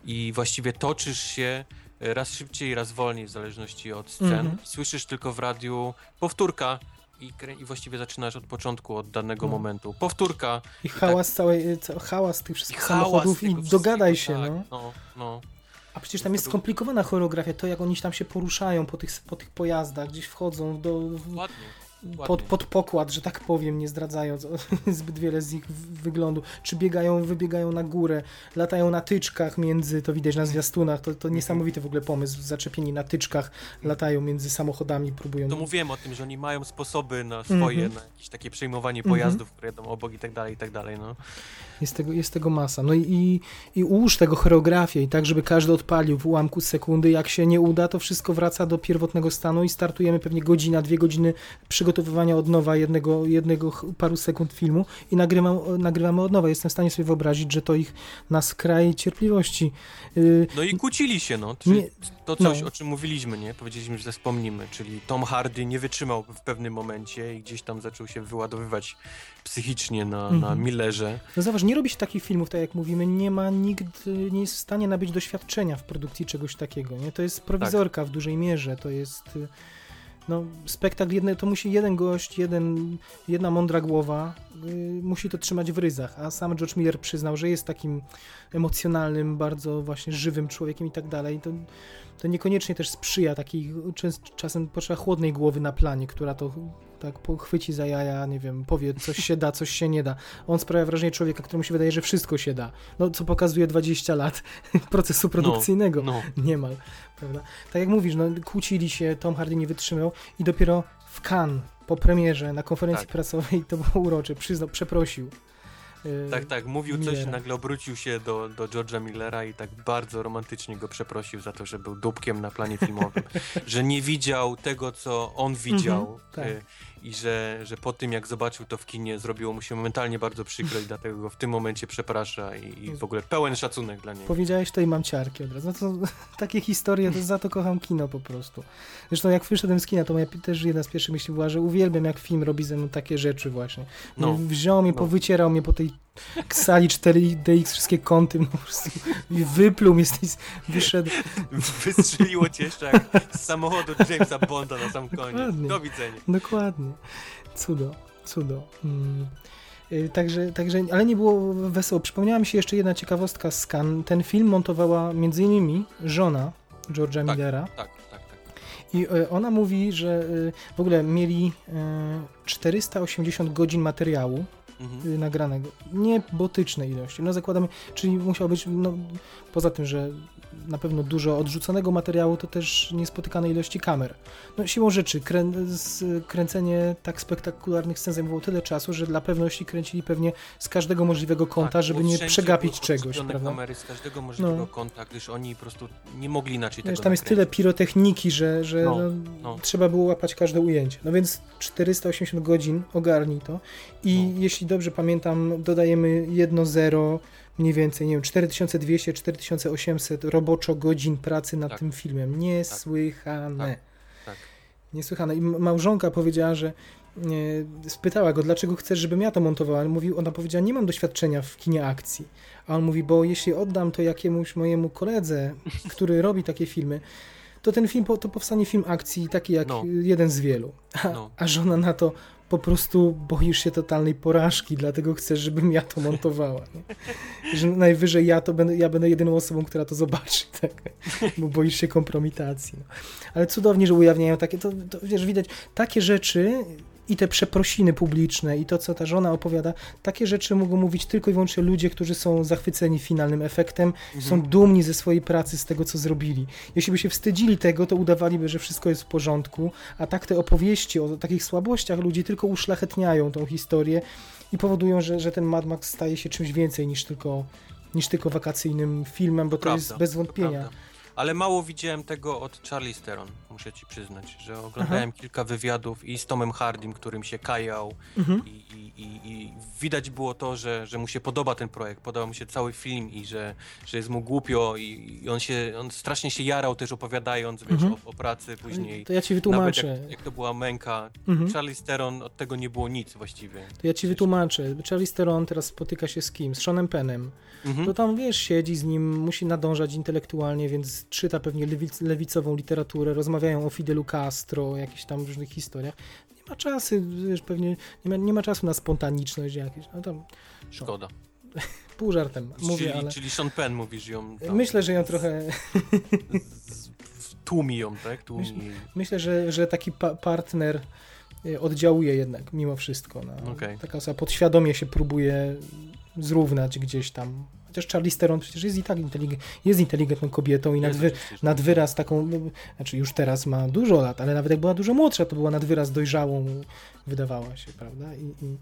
i właściwie toczysz się e, raz szybciej, raz wolniej, w zależności od scen. Mhm. Słyszysz tylko w radiu powtórka i, i właściwie zaczynasz od początku, od danego No. momentu. Powtórka I hałas całej, ca, hałas tych i wszystkich hałas samochodów i dogadaj się, wszystkiego, no. tak, no. no. A przecież tam jest skomplikowana choreografia, to jak oni tam się poruszają po tych, po tych pojazdach, gdzieś wchodzą do... Ładnie. Pod, pod pokład, że tak powiem, nie zdradzając zbyt wiele z ich wyglądu, czy biegają, wybiegają na górę, latają na tyczkach między, to widać na zwiastunach, to, to Mhm. niesamowity w ogóle pomysł, zaczepieni na tyczkach, latają między samochodami, próbują... To mówiłem o tym, że oni mają sposoby na swoje, Mhm. na jakieś takie przejmowanie Mhm. pojazdów, które jadą obok i tak dalej, i tak dalej, no. Jest tego, jest tego masa. No i, i, i ułóż tego choreografię i tak, żeby każdy odpalił w ułamku sekundy. Jak się nie uda, to wszystko wraca do pierwotnego stanu i startujemy pewnie godzina, dwie godziny przygotowywania od nowa jednego, jednego paru sekund filmu i nagrywam, nagrywamy od nowa. Jestem w stanie sobie wyobrazić, że to ich na skraj cierpliwości. Yy, No i kłócili się, no. Nie- to coś, no. o czym mówiliśmy, nie? Powiedzieliśmy, że wspomnimy, czyli Tom Hardy nie wytrzymał w pewnym momencie i gdzieś tam zaczął się wyładowywać psychicznie na, na Mhm. Millerze. No zobacz, nie robi się takich filmów, tak jak mówimy, nie ma nikt, y, nie jest w stanie nabyć doświadczenia w produkcji czegoś takiego, nie? To jest prowizorka w dużej mierze, to jest y, no, spektakl, jedne, to musi jeden gość, jeden, jedna mądra głowa, y, musi to trzymać w ryzach, a sam George Miller przyznał, że jest takim emocjonalnym, bardzo właśnie żywym człowiekiem i tak dalej, to, to niekoniecznie też sprzyja takiej, czas, czasem potrzeba chłodnej głowy na planie, która to tak pochwyci za jaja, nie wiem, powie coś się da, coś się nie da. On sprawia wrażenie człowieka, któremu się wydaje, że wszystko się da. No, co pokazuje 20 lat procesu produkcyjnego. No, Niemal, prawda? Tak jak mówisz, no, kłócili się, Tom Hardy nie wytrzymał i dopiero w Cannes, po premierze, na konferencji Tak. prasowej, to było urocze, przyznał, przeprosił. y, tak, tak, mówił coś, nagle obrócił się do, do George'a Millera i tak bardzo romantycznie go przeprosił za to, że był dupkiem na planie filmowym, że nie widział tego, co on widział Mhm, tak. I że, że po tym, jak zobaczył to w kinie, zrobiło mu się momentalnie bardzo przykro i dlatego go w tym momencie przeprasza i, i w ogóle pełen szacunek dla niego. Powiedziałeś to i mam ciarki od razu. No to takie historie, to za to kocham kino po prostu. Zresztą jak wyszedłem z kina, to moja też jedna z pierwszych myśli była, że uwielbiam jak film robi ze mną takie rzeczy właśnie. No, Wziął mnie, no. powycierał mnie po tej sali 4DX, wszystkie kąty, no po prostu i wypluł mnie z tej, wyszedł. Wystrzeliło cię jeszcze jak z samochodu Jamesa Bonda na sam koniec. Dokładnie. Do widzenia. Dokładnie. Cudo, cudo. Mm. Y, Także, także, ale nie było wesoło. Przypomniała mi się jeszcze jedna ciekawostka z Cannes. Ten film montowała między innymi żona George'a Tak. Millera. Tak, tak, tak. I e, ona mówi, że e, w ogóle mieli e, 480 godzin materiału Mhm. y, nagranego. Niebotyczne ilości. No zakładamy, czyli musiało być, no, poza tym, że na pewno dużo odrzuconego materiału, to też niespotykane ilości kamer. No siłą rzeczy, krę, kręcenie tak spektakularnych scen zajmowało tyle czasu, że dla pewności kręcili pewnie z każdego możliwego kąta, Tak, żeby nie przegapić czegoś, prawda? kamery z każdego możliwego No. kąta, gdyż oni po prostu nie mogli inaczej Wiesz, tego tam jest tyle nakręcić. pirotechniki, że, że No, no, no. trzeba było łapać każde ujęcie. No więc 480 godzin, ogarnij to. I No. jeśli dobrze pamiętam, dodajemy jedno zero, mniej więcej, nie wiem, 4200, 4800 roboczo godzin pracy nad Tak. tym filmem. Niesłychane. Tak, tak. Niesłychane. I małżonka powiedziała, że e, spytała go, dlaczego chcesz, żebym ja to montowała. Mówił, ona powiedziała, nie mam doświadczenia w kinie akcji. A on mówi, bo jeśli oddam to jakiemuś mojemu koledze, który robi takie filmy, to ten film, to powstanie film akcji taki jak No. jeden z wielu. A, No. a żona na to po prostu boisz się totalnej porażki, dlatego chcesz, żebym ja to montowała. Nie? Że najwyżej ja to będę, ja będę jedyną osobą, która to zobaczy, tak? bo boisz się kompromitacji. No. Ale cudownie, że ujawniają takie, to, to wiesz, widać, takie rzeczy i te przeprosiny publiczne i to, co ta żona opowiada, takie rzeczy mogą mówić tylko i wyłącznie ludzie, którzy są zachwyceni finalnym efektem, są dumni ze swojej pracy, z tego, co zrobili. Jeśli by się wstydzili tego, to udawaliby, że wszystko jest w porządku, a tak te opowieści o takich słabościach ludzi tylko uszlachetniają tą historię i powodują, że, że ten Mad Max staje się czymś więcej niż tylko, niż tylko wakacyjnym filmem, bo to, prawda, jest bez to wątpienia. Ale mało widziałem tego od Charlie Theron, muszę ci przyznać, że oglądałem kilka wywiadów i z Tomem Hardym, którym się kajał Mhm. i, i, i, i widać było to, że, że mu się podoba ten projekt, podobał mu się cały film i że, że jest mu głupio i, on się, on strasznie się jarał też opowiadając, wiesz, Mhm. o, o pracy później. To ja ci Nawet wytłumaczę. jak, jak to była męka, Mhm. Charlie Theron od tego nie było nic właściwie. To ja ci wytłumaczę. Charlie Theron teraz spotyka się z kim? Z Seanem Pennem. Mhm. To tam, wiesz, siedzi z nim, musi nadążać intelektualnie, więc czyta pewnie lewic, lewicową literaturę, rozmawiają o Fidelu Castro, o jakichś tam różnych historiach. Nie ma czasu, wiesz, pewnie nie ma, nie ma czasu na spontaniczność jakieś. No tam Szkoda. pół żartem mówię, czyli, ale czyli Sean Penn mówisz ją tam myślę, że ją trochę, tłumi ją, tak? Tłumi. myślę, że, że taki pa partner y, oddziałuje jednak mimo wszystko. Na, Okej. Taka osoba podświadomie się próbuje zrównać gdzieś tam. Chociaż Charlize Theron przecież jest i tak inteligent, jest inteligentną kobietą i nad, Jest wy, oczywiście, że- nad wyraz taką, no, znaczy już teraz ma dużo lat, ale nawet jak była dużo młodsza, to była nad wyraz dojrzałą, wydawała się, prawda? I, i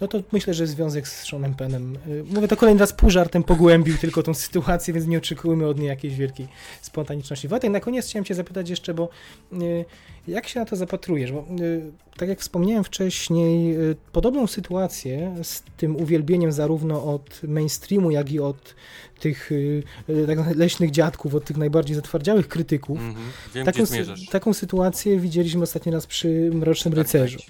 no to myślę, że związek z Seanem Penem, y, mówię to kolejny raz pół żartem pogłębił tylko tą sytuację, więc nie oczekujmy od niej jakiejś wielkiej spontaniczności. Wojtek, na koniec chciałem cię zapytać jeszcze, bo y, jak się na to zapatrujesz? Bo y, tak jak wspomniałem wcześniej, podobną sytuację z tym uwielbieniem zarówno od mainstreamu, jak i od tych tak leśnych dziadków, od tych najbardziej zatwardziałych krytyków. Mhm. Wiem, Taką, taką sytuację widzieliśmy ostatni raz przy Mrocznym Tak, Rycerzu. tak.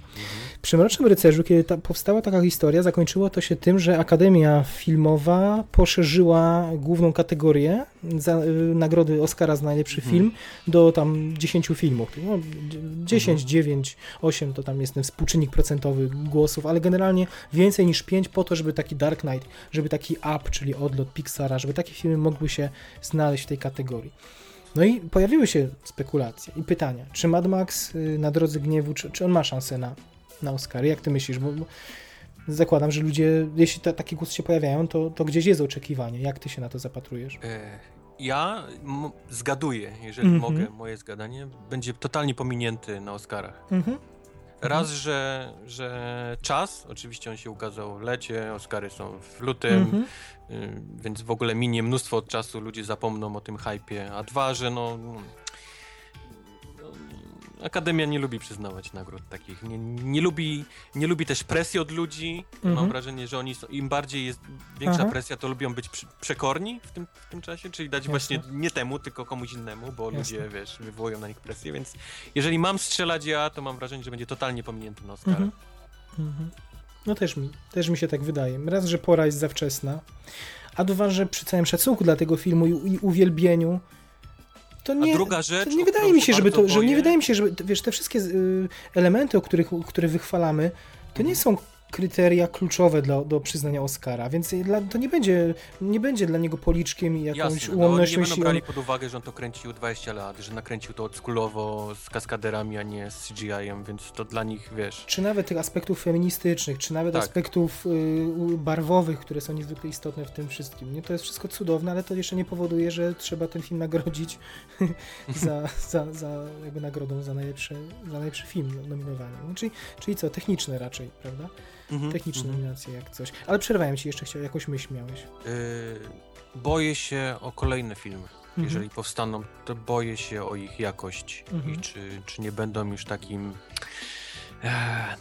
Przy Mrocznym Rycerzu, kiedy ta, powstała taka historia, zakończyło to się tym, że Akademia Filmowa poszerzyła główną kategorię za, y, nagrody Oscara za najlepszy Mhm. film do tam 10 filmów. No, d- 10, Mhm. 9, 8 to tam jest ten współczynnik procentowy głosów, ale generalnie więcej niż 5 po to, żeby taki Dark Knight, żeby taki Up, czyli odlot Pixara, żeby takie filmy mogły się znaleźć w tej kategorii. No i pojawiły się spekulacje i pytania, czy Mad Max y, na drodze gniewu, czy, czy on ma szansę na, na Oscary? Jak ty myślisz? Bo, bo zakładam, że ludzie, jeśli ta, takie głosy się pojawiają, to, to gdzieś jest oczekiwanie. Jak ty się na to zapatrujesz? E, Ja zgaduję, jeżeli Mhm. mogę, moje zgadanie, będzie totalnie pominięty na Oscarach. Mhm. Raz, że, że czas, oczywiście on się ukazał w lecie, Oscary są w lutym, Mhm. y, więc w ogóle minie mnóstwo czasu, ludzie zapomną o tym hypie. A dwa, że no Akademia nie lubi przyznawać nagród takich. Nie, nie, lubi, nie lubi też presji od ludzi. Mhm. Mam wrażenie, że oni są, im bardziej jest większa Aha. presja, to lubią być przy, przekorni w tym, w tym czasie, czyli dać Jasne. właśnie nie temu, tylko komuś innemu, bo Jasne. ludzie, wiesz, wywołują na nich presję, więc jeżeli mam strzelać ja, to mam wrażenie, że będzie totalnie pominięty na Oscar. Mhm. Mhm. No też mi, też mi się tak wydaje. Raz, że pora jest za wczesna, a dwa, że przy całym szacunku dla tego filmu i, i uwielbieniu, to nie, A druga rzecz, nie wydaje mi się, żeby to, że nie wydaje mi się, żeby, wiesz, te wszystkie y, elementy, o których, które wychwalamy, to nie są kryteria kluczowe dla, do przyznania Oscara, więc dla, to nie będzie, nie będzie dla niego policzkiem i jakąś Jasne, no, nie ułomnością, będą jeśli on, brali pod uwagę, że on to kręcił 20 lat, że nakręcił to oldschoolowo z kaskaderami, a nie z CGI-em, więc to dla nich, wiesz... czy nawet tych aspektów feministycznych, czy nawet Tak. aspektów y, barwowych, które są niezwykle istotne w tym wszystkim. Nie, to jest wszystko cudowne, ale to jeszcze nie powoduje, że trzeba ten film nagrodzić za, za, za jakby nagrodą za najlepszy, za najlepszy film nominowany. No, czyli, czyli co, techniczne raczej, prawda? Mhm, Techniczne mhm. nominacje jak coś. Ale przerwałem ci jeszcze, chciał, jakąś myśl miałeś. Yy, boję się o kolejne filmy. Mhm. Jeżeli powstaną, to boję się o ich jakość Mhm. i czy, czy nie będą już takim e,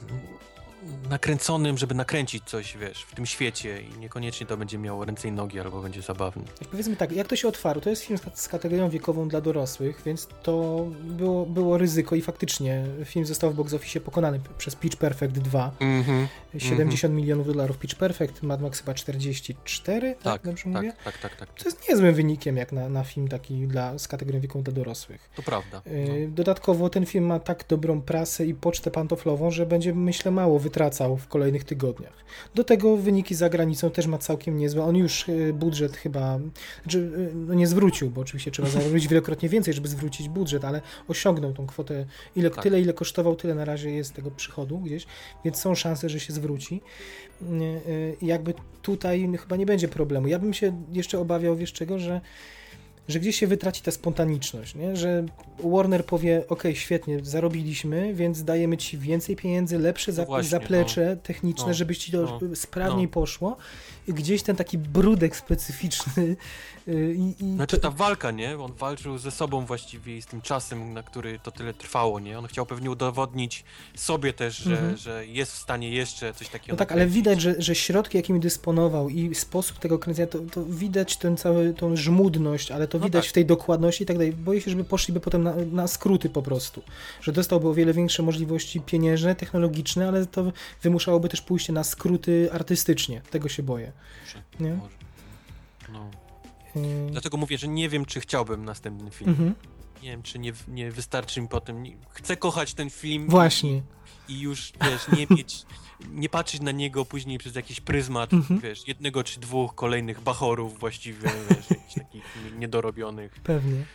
nakręconym, żeby nakręcić coś, wiesz, w tym świecie i niekoniecznie to będzie miało ręce i nogi albo będzie zabawny. Powiedzmy tak, jak to się otwarło, to jest film z- kategorią wiekową dla dorosłych, więc to było, było ryzyko i faktycznie film został w box office pokonany przez Pitch Perfect 2. Mhm. 70 milionów dolarów Pitch Perfect, Mad Max chyba 44, tak, Tak, dobrze mówię? tak, tak, tak, tak. To jest niezłym wynikiem jak na, na film taki dla, z kategorią wiekową dla dorosłych. To prawda. No. Yy, Dodatkowo ten film ma tak dobrą prasę i pocztę pantoflową, że będzie myślę mało wytracał w kolejnych tygodniach. Do tego wyniki za granicą też ma całkiem niezłe. On już yy, budżet chyba, znaczy, yy, no nie zwrócił, bo oczywiście trzeba zarobić wielokrotnie więcej, żeby zwrócić budżet, ale osiągnął tą kwotę, ile, Tak. tyle ile kosztował, tyle na razie jest tego przychodu gdzieś, więc są szanse, że się zwróci. Yy, Jakby tutaj chyba nie będzie problemu. Ja bym się jeszcze obawiał, wiesz czego, że że gdzieś się wytraci ta spontaniczność, nie? że Warner powie, ok, świetnie, zarobiliśmy, więc dajemy ci więcej pieniędzy, lepsze No właśnie, zaplecze techniczne, No, żebyś ci to no, sprawniej no. poszło i gdzieś ten taki brudek specyficzny i, i Znaczy ta walka, nie? On walczył ze sobą właściwie i z tym czasem, na który to tyle trwało, nie? On chciał pewnie udowodnić sobie też, że, Mhm. że jest w stanie jeszcze coś takiego No tak, ale widać, że, że środki, jakimi dysponował i sposób tego kręcenia, to, to widać ten cały, tą żmudność, ale to No widać tak. w tej dokładności i tak dalej. Boję się, żeby poszliby potem na, na skróty po prostu. Że dostałby o wiele większe możliwości pieniężne, technologiczne, ale to wymuszałoby też pójście na skróty artystycznie. Tego się boję. Może, Nie? może. No. Yy, Dlatego mówię, że nie wiem, czy chciałbym następny film. mhm. Nie wiem, czy nie, nie wystarczy mi potem. Chcę kochać ten film. Właśnie. I już, wiesz, nie mieć, nie patrzeć na niego później przez jakiś pryzmat, Mhm. wiesz, jednego czy dwóch kolejnych bachorów właściwie, wiesz, jakichś takich niedorobionych. Pewnie.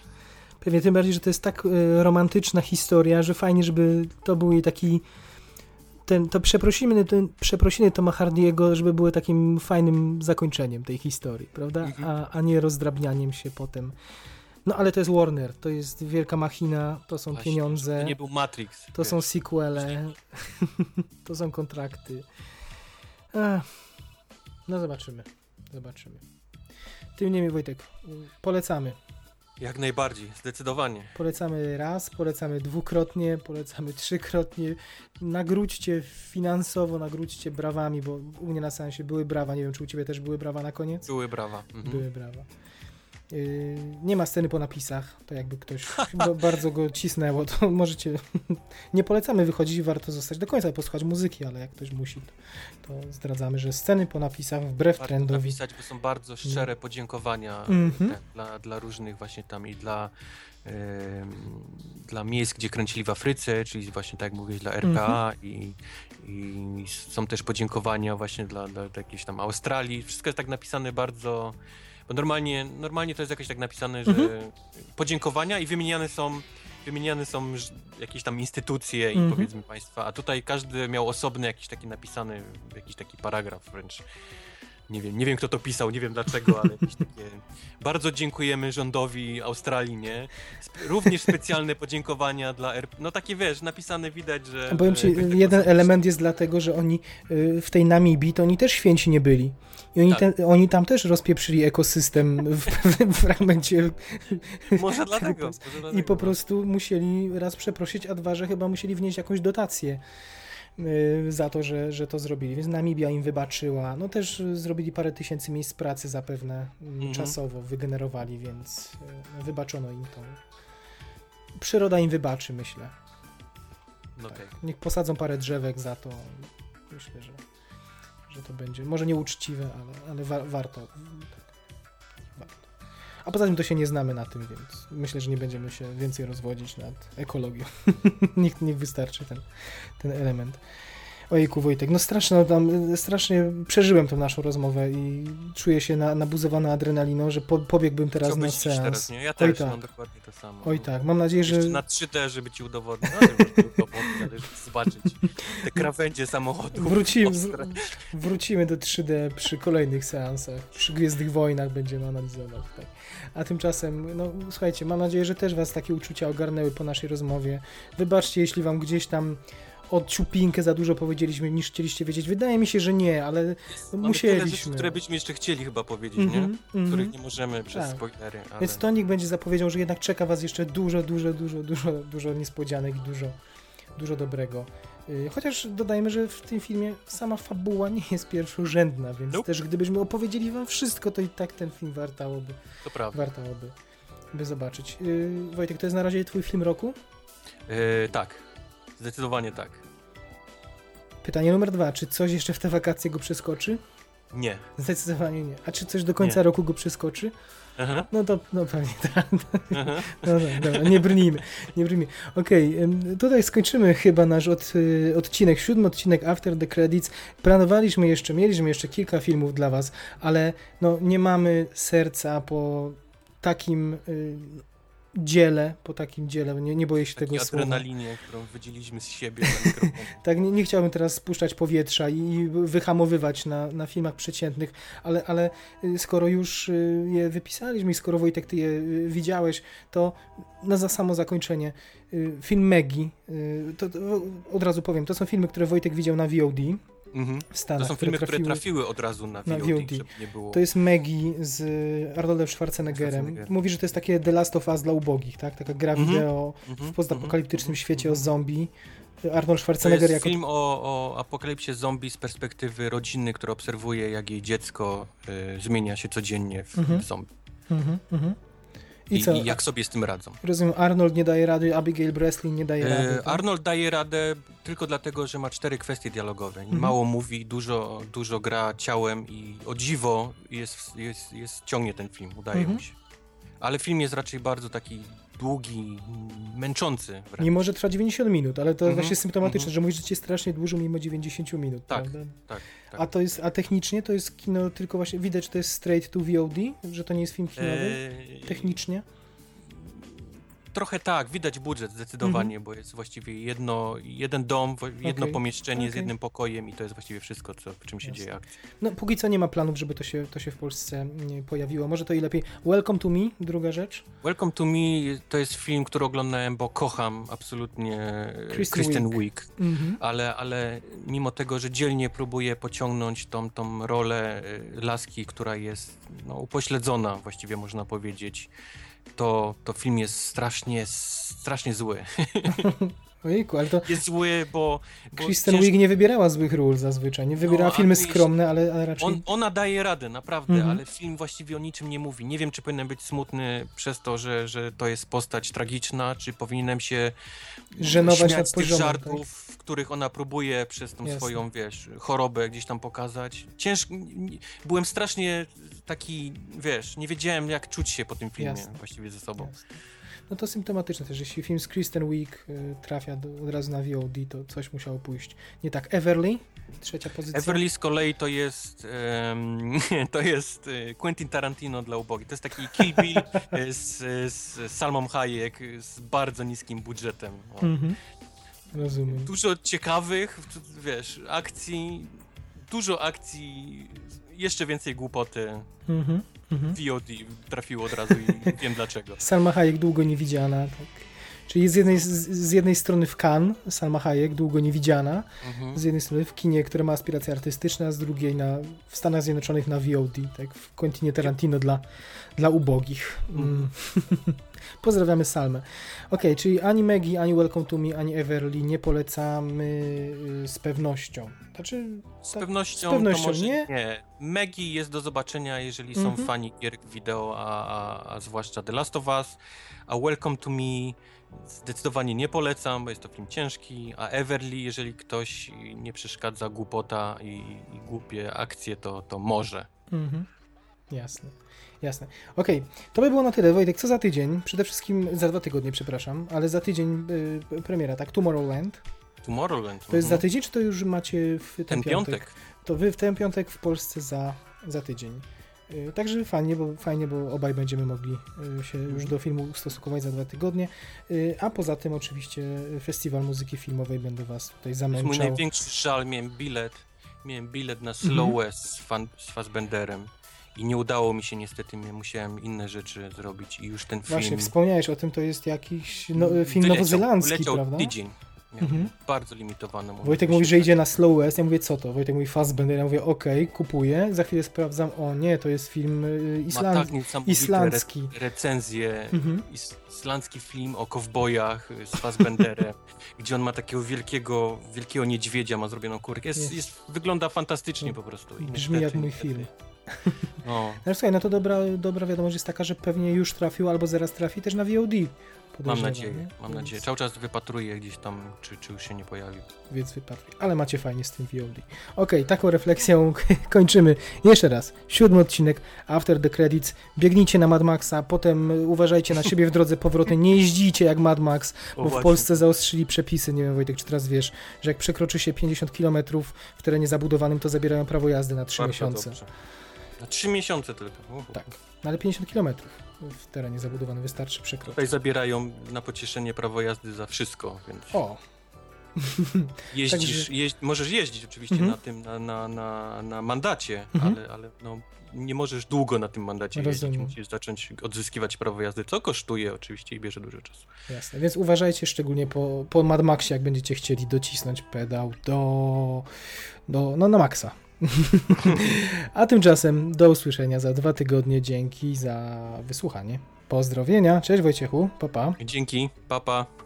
Pewnie tym bardziej, że to jest tak e, romantyczna historia, że fajnie, żeby to był jej taki ten, to przeprosiny, ten, przeprosiny Toma Hardiego, żeby były takim fajnym zakończeniem tej historii, prawda? Mhm. A, a nie rozdrabnianiem się potem. No ale to jest Warner, to jest wielka machina, to są Właśnie, pieniądze, To nie był Matrix. to są wiesz. sequele, to są kontrakty. No zobaczymy, zobaczymy. Tym niemniej Wojtek, polecamy. Jak najbardziej, zdecydowanie. Polecamy raz, polecamy dwukrotnie, polecamy trzykrotnie. Nagródźcie finansowo, nagródźcie brawami, bo u mnie na seansie były brawa. Nie wiem, czy u ciebie też były brawa na koniec? Były brawa. Mhm. Były brawa. Yy, nie ma sceny po napisach, to jakby ktoś ba- bardzo go cisnęło, to możecie. nie polecamy wychodzić, warto zostać do końca, posłuchać muzyki, ale jak ktoś musi, to, to zdradzamy, że sceny po napisach wbrew Warto trendowi. napisać, bo są bardzo szczere podziękowania Mhm. te, dla, dla różnych właśnie tam i dla, em, dla miejsc, gdzie kręcili w Afryce, czyli właśnie tak jak mówiłeś, dla RPA Mhm. i, i są też podziękowania właśnie dla, dla, dla jakiejś tam Australii. Wszystko jest tak napisane bardzo, bo normalnie, normalnie to jest jakoś tak napisane, że Mhm. podziękowania i wymieniane są wymieniane są jakieś tam instytucje i Mhm. powiedzmy państwa, a tutaj każdy miał osobny jakiś taki napisany, jakiś taki paragraf wręcz. Nie wiem, nie wiem kto to pisał, nie wiem dlaczego, ale jakieś takie. Bardzo dziękujemy rządowi Australii, nie? Również specjalne podziękowania dla RP. No takie wiesz, napisane widać, że. Powiem ci, jeden element jest dlatego, że oni y, w tej Namibii, to oni też święci nie byli. I oni, Tak. te, oni tam też rozpieprzyli ekosystem w pewnym fragmencie. Może dlatego. Może dlatego. I po prostu musieli raz przeprosić, a dwa, że chyba musieli wnieść jakąś dotację za to, że, że to zrobili. Więc Namibia im wybaczyła. No też y, zrobili parę tysięcy miejsc pracy zapewne mm, Mhm. czasowo, wygenerowali, więc y, wybaczono im to. Przyroda im wybaczy, myślę. No okej. Niech posadzą parę drzewek za to. Myślę, że, że to będzie. Może nieuczciwe, ale, ale wa-. Tak, warto. A poza tym to się nie znamy na tym, więc myślę, że nie będziemy się więcej rozwodzić nad ekologią. niech, niech wystarczy ten, ten element. Ojejku Wojtek, no strasznie, no tam, strasznie przeżyłem tą naszą rozmowę i czuję się na, nabuzowany adrenaliną, że po, pobiegłbym teraz na seans. teraz, nie? Ja Oj też tak. mam dokładnie to samo. Oj tak, mam nadzieję, że... Jeszcze na 3D, żeby ci udowodnić. No, udowodnić, zobaczyć te krawędzie samochodu. Wrócimy, wrócimy do 3D przy kolejnych seansach. Przy Gwiezdnych Wojnach będziemy analizować. Tak. A tymczasem, no słuchajcie, mam nadzieję, że też Was takie uczucia ogarnęły po naszej rozmowie. Wybaczcie, jeśli Wam gdzieś tam o ciupinkę za dużo powiedzieliśmy niż chcieliście wiedzieć. Wydaje mi się, że nie, ale tyle musieliśmy. rzeczy, które byśmy jeszcze chcieli chyba powiedzieć, nie? Mhm, mhm. Których nie możemy przez Tak. spoilery, ale... Więc Tonik będzie zapowiedział, że jednak czeka Was jeszcze dużo, dużo, dużo, dużo, dużo niespodzianek i dużo, dużo dobrego. Yy, Chociaż dodajmy, że w tym filmie sama fabuła nie jest pierwszorzędna, więc Nope. też gdybyśmy opowiedzieli Wam wszystko, to i tak ten film wartałoby, To prawda. wartałoby by zobaczyć. Yy, Wojtek, to jest na razie Twój film roku? E, tak, zdecydowanie tak. Pytanie numer dwa. Czy coś jeszcze w te wakacje go przeskoczy? Nie. Zdecydowanie nie. A czy coś do końca Nie. roku go przeskoczy? Aha, No to no pewnie tak. aha. No tak, dobra, nie brnijmy, nie brnijmy. Okej, ym, tutaj skończymy chyba nasz od, y, odcinek, siódmy odcinek After the Credits. Planowaliśmy jeszcze, mieliśmy jeszcze kilka filmów dla was, ale no nie mamy serca po takim y, dziele, po takim dziele, nie, nie boję się tego słowa. adrenalinie, którą wydzieliliśmy z siebie. Tak, nie, nie chciałbym teraz spuszczać powietrza i, wyhamowywać na, na filmach przeciętnych, ale, ale y, skoro już y, je wypisaliśmy i skoro Wojtek, ty je y, widziałeś, to na za samo zakończenie film Megi, to, to od razu powiem, to są filmy, które Wojtek widział na VOD Mhm. w Stanach. To są filmy, które trafiły od razu na na VOD, VOD. nie było... To jest Megi z Arnoldem Schwarzeneggerem. Schwarzenegger. Mówi, że to jest takie The Last of Us dla ubogich, tak? Taka gra Mhm. wideo Mhm, w postapokaliptycznym mhm, świecie o zombie. Arnold To Schwarzenegger jest jako film o, o apokalipsie zombie z perspektywy rodziny, która obserwuje, jak jej dziecko y, zmienia się codziennie w, Mhm. w zombie. Mhm, mhm. I, I co? I jak sobie z tym radzą. Rozumiem, Arnold nie daje rady, Abigail Breslin nie daje rady. E, tak? Arnold daje radę tylko dlatego, że ma cztery kwestie dialogowe. Mhm. Mało mówi, dużo, dużo gra ciałem i o dziwo jest, jest, jest, ciągnie ten film, udaje Mhm. mu się. Ale film jest raczej bardzo taki długi, męczący wręcz. Nie może trwać 90 minut, ale to Mhm, właśnie symptomatyczne, mhm. że mój życie strasznie dłużą mimo 90 minut, Tak, prawda? tak, tak. A to jest, a technicznie to jest kino tylko właśnie, widać, że to jest straight to VOD, że to nie jest film kinowy, E, technicznie. Trochę tak, widać budżet zdecydowanie, bo jest właściwie jedno, jeden dom, jedno Okej, pomieszczenie z okej. jednym pokojem i to jest właściwie wszystko, co, w czym się Jasne. dzieje akcja. No, póki co nie ma planów, żeby to się, to się w Polsce nie pojawiło. Może to i lepiej. Welcome to Me, druga rzecz. Welcome to Me to jest film, który oglądałem, bo kocham absolutnie e, Kristen Kristen, Wiig. Wiig. Mhm. Ale, ale mimo tego, że dzielnie próbuje pociągnąć tą, tą rolę e, laski, która jest no, upośledzona, właściwie można powiedzieć, to, to film jest strasznie, strasznie zły. Ojejku, ale to Jest zły, bo... bo Kristen cięż- Wiig nie wybierała złych ról zazwyczaj. Nie wybierała a filmy skromne, ale, ale raczej... On, ona daje radę, naprawdę, Mhm. ale film właściwie o niczym nie mówi. Nie wiem, czy powinienem być smutny przez to, że, że to jest postać tragiczna, czy powinienem się Żenować śmiać z tych poziomem, żartów, w których ona próbuje przez tą Jasne. swoją, wiesz, chorobę gdzieś tam pokazać. Ciężko, byłem strasznie taki, wiesz, nie wiedziałem jak czuć się po tym filmie Jasne. właściwie ze sobą. Jasne. No to symptomatyczne też, jeśli film z Kristen Wiig y, trafia do, od razu na VOD, to coś musiało pójść. Nie tak, Everly, trzecia pozycja. Everly z kolei to jest em, to jest e, Quentin Tarantino dla ubogich. To jest taki Kill Bill e, z, z Salmą Hayek z bardzo niskim budżetem. Mhm. Rozumiem. Dużo ciekawych, wiesz, akcji, dużo akcji, jeszcze więcej głupoty. Mhm. Mhm. VOD trafiło od razu i wiem dlaczego. Salma Hayek długo niewidziana, tak. Czyli z jednej, z, z jednej strony w Cannes, Salma Hayek długo niewidziana, Mhm. z jednej strony w kinie, które ma aspiracje artystyczne, a z drugiej na, w Stanach Zjednoczonych na VOD, tak, w Quentinie Tarantino dla, dla ubogich. Mm. Pozdrawiamy Salmę. Okej, czyli ani Maggie, ani Welcome to Me, ani Everly nie polecamy y, z pewnością. Znaczy, Z tak, pewnością, z pewnością to może nie. nie. Maggie jest do zobaczenia, jeżeli są Mhm. fani gier wideo, a, a, a zwłaszcza The Last of Us, a Welcome to Me zdecydowanie nie polecam, bo jest to film ciężki, a Everly, jeżeli ktoś nie przeszkadza głupota i, i głupie akcje, to, to może. Mhm. Jasne, jasne. Okej, to by było na tyle. Wojtek, co za tydzień? Przede wszystkim za dwa tygodnie, przepraszam, ale za tydzień y, premiera, tak? Tomorrowland. Tomorrowland. To jest za mhm. tydzień, czy to już macie w ten, Ten piątek. To wy w ten piątek w Polsce za, za tydzień. Y, Także fajnie bo, fajnie, bo obaj będziemy mogli y, się już do filmu ustosunkować za dwa tygodnie. Y, A poza tym oczywiście Festiwal Muzyki Filmowej będę was tutaj To jest zamęczał. mój największy żal, miałem bilet, miałem bilet na Mhm. Slow West z, fan, z Fassbenderem i nie udało mi się niestety, musiałem inne rzeczy zrobić i już ten film... Właśnie, wspomniałeś o tym, to jest jakiś no, film wyleciał- nowozelandzki, wyleciał prawda? tydzień. Mhm. Bardzo limitowane. mówię, Wojtek mówi, że idzie na Slow West, ja mówię, co to? Wojtek mówi Fassbender, ja mówię, okej, kupuję, za chwilę sprawdzam, o nie, to jest film y, Ma island... tak niesamowite islandzki. Re recenzje, Mhm. is islandzki film o kowbojach y, z Fassbenderem, gdzie on ma takiego wielkiego, wielkiego niedźwiedzia, ma zrobioną kurkę. Jest, Jest. jest, wygląda fantastycznie po prostu. I Brzmi jak mój film. No, No słuchaj, no to dobra, dobra wiadomość jest taka, że pewnie już trafił albo zaraz trafi też na VOD. mam nadzieję, nie? mam Więc- nadzieję. Cały czas wypatruję gdzieś tam, czy, czy już się nie pojawił. Więc wypadł. Ale macie fajnie z tym VOD. Okej, taką refleksją kończymy. Jeszcze raz. Siódmy odcinek After the Credits. Biegnijcie na Mad Maxa, potem uważajcie na siebie w drodze powrotnej. Nie jeździcie jak Mad Max, O, bo w właśnie. Polsce zaostrzyli przepisy. Nie wiem, Wojtek, czy teraz wiesz, że jak przekroczy się 50 km w terenie zabudowanym, to zabierają prawo jazdy na 3 Bardzo miesiące. dobrze. Na trzy miesiące tylko. Uhu. Tak. No ale 50 km w terenie zabudowanym wystarczy przekroczyć. Tutaj zabierają na pocieszenie prawo jazdy za wszystko, więc O, jeździsz, Także- jeźdź, możesz jeździć oczywiście Mhm. na tym, na, na, na, na mandacie, Mhm. ale, ale no, nie możesz długo na tym mandacie Rozumiem. jeździć, musisz zacząć odzyskiwać prawo jazdy, co kosztuje oczywiście i bierze dużo czasu. Jasne, więc uważajcie szczególnie po, po Mad Maxie, jak będziecie chcieli docisnąć pedał do, do no na maksa. A tymczasem do usłyszenia za dwa tygodnie. Dzięki za wysłuchanie. Pozdrowienia. Cześć Wojciechu. Pa, pa. Dzięki, papa. Pa.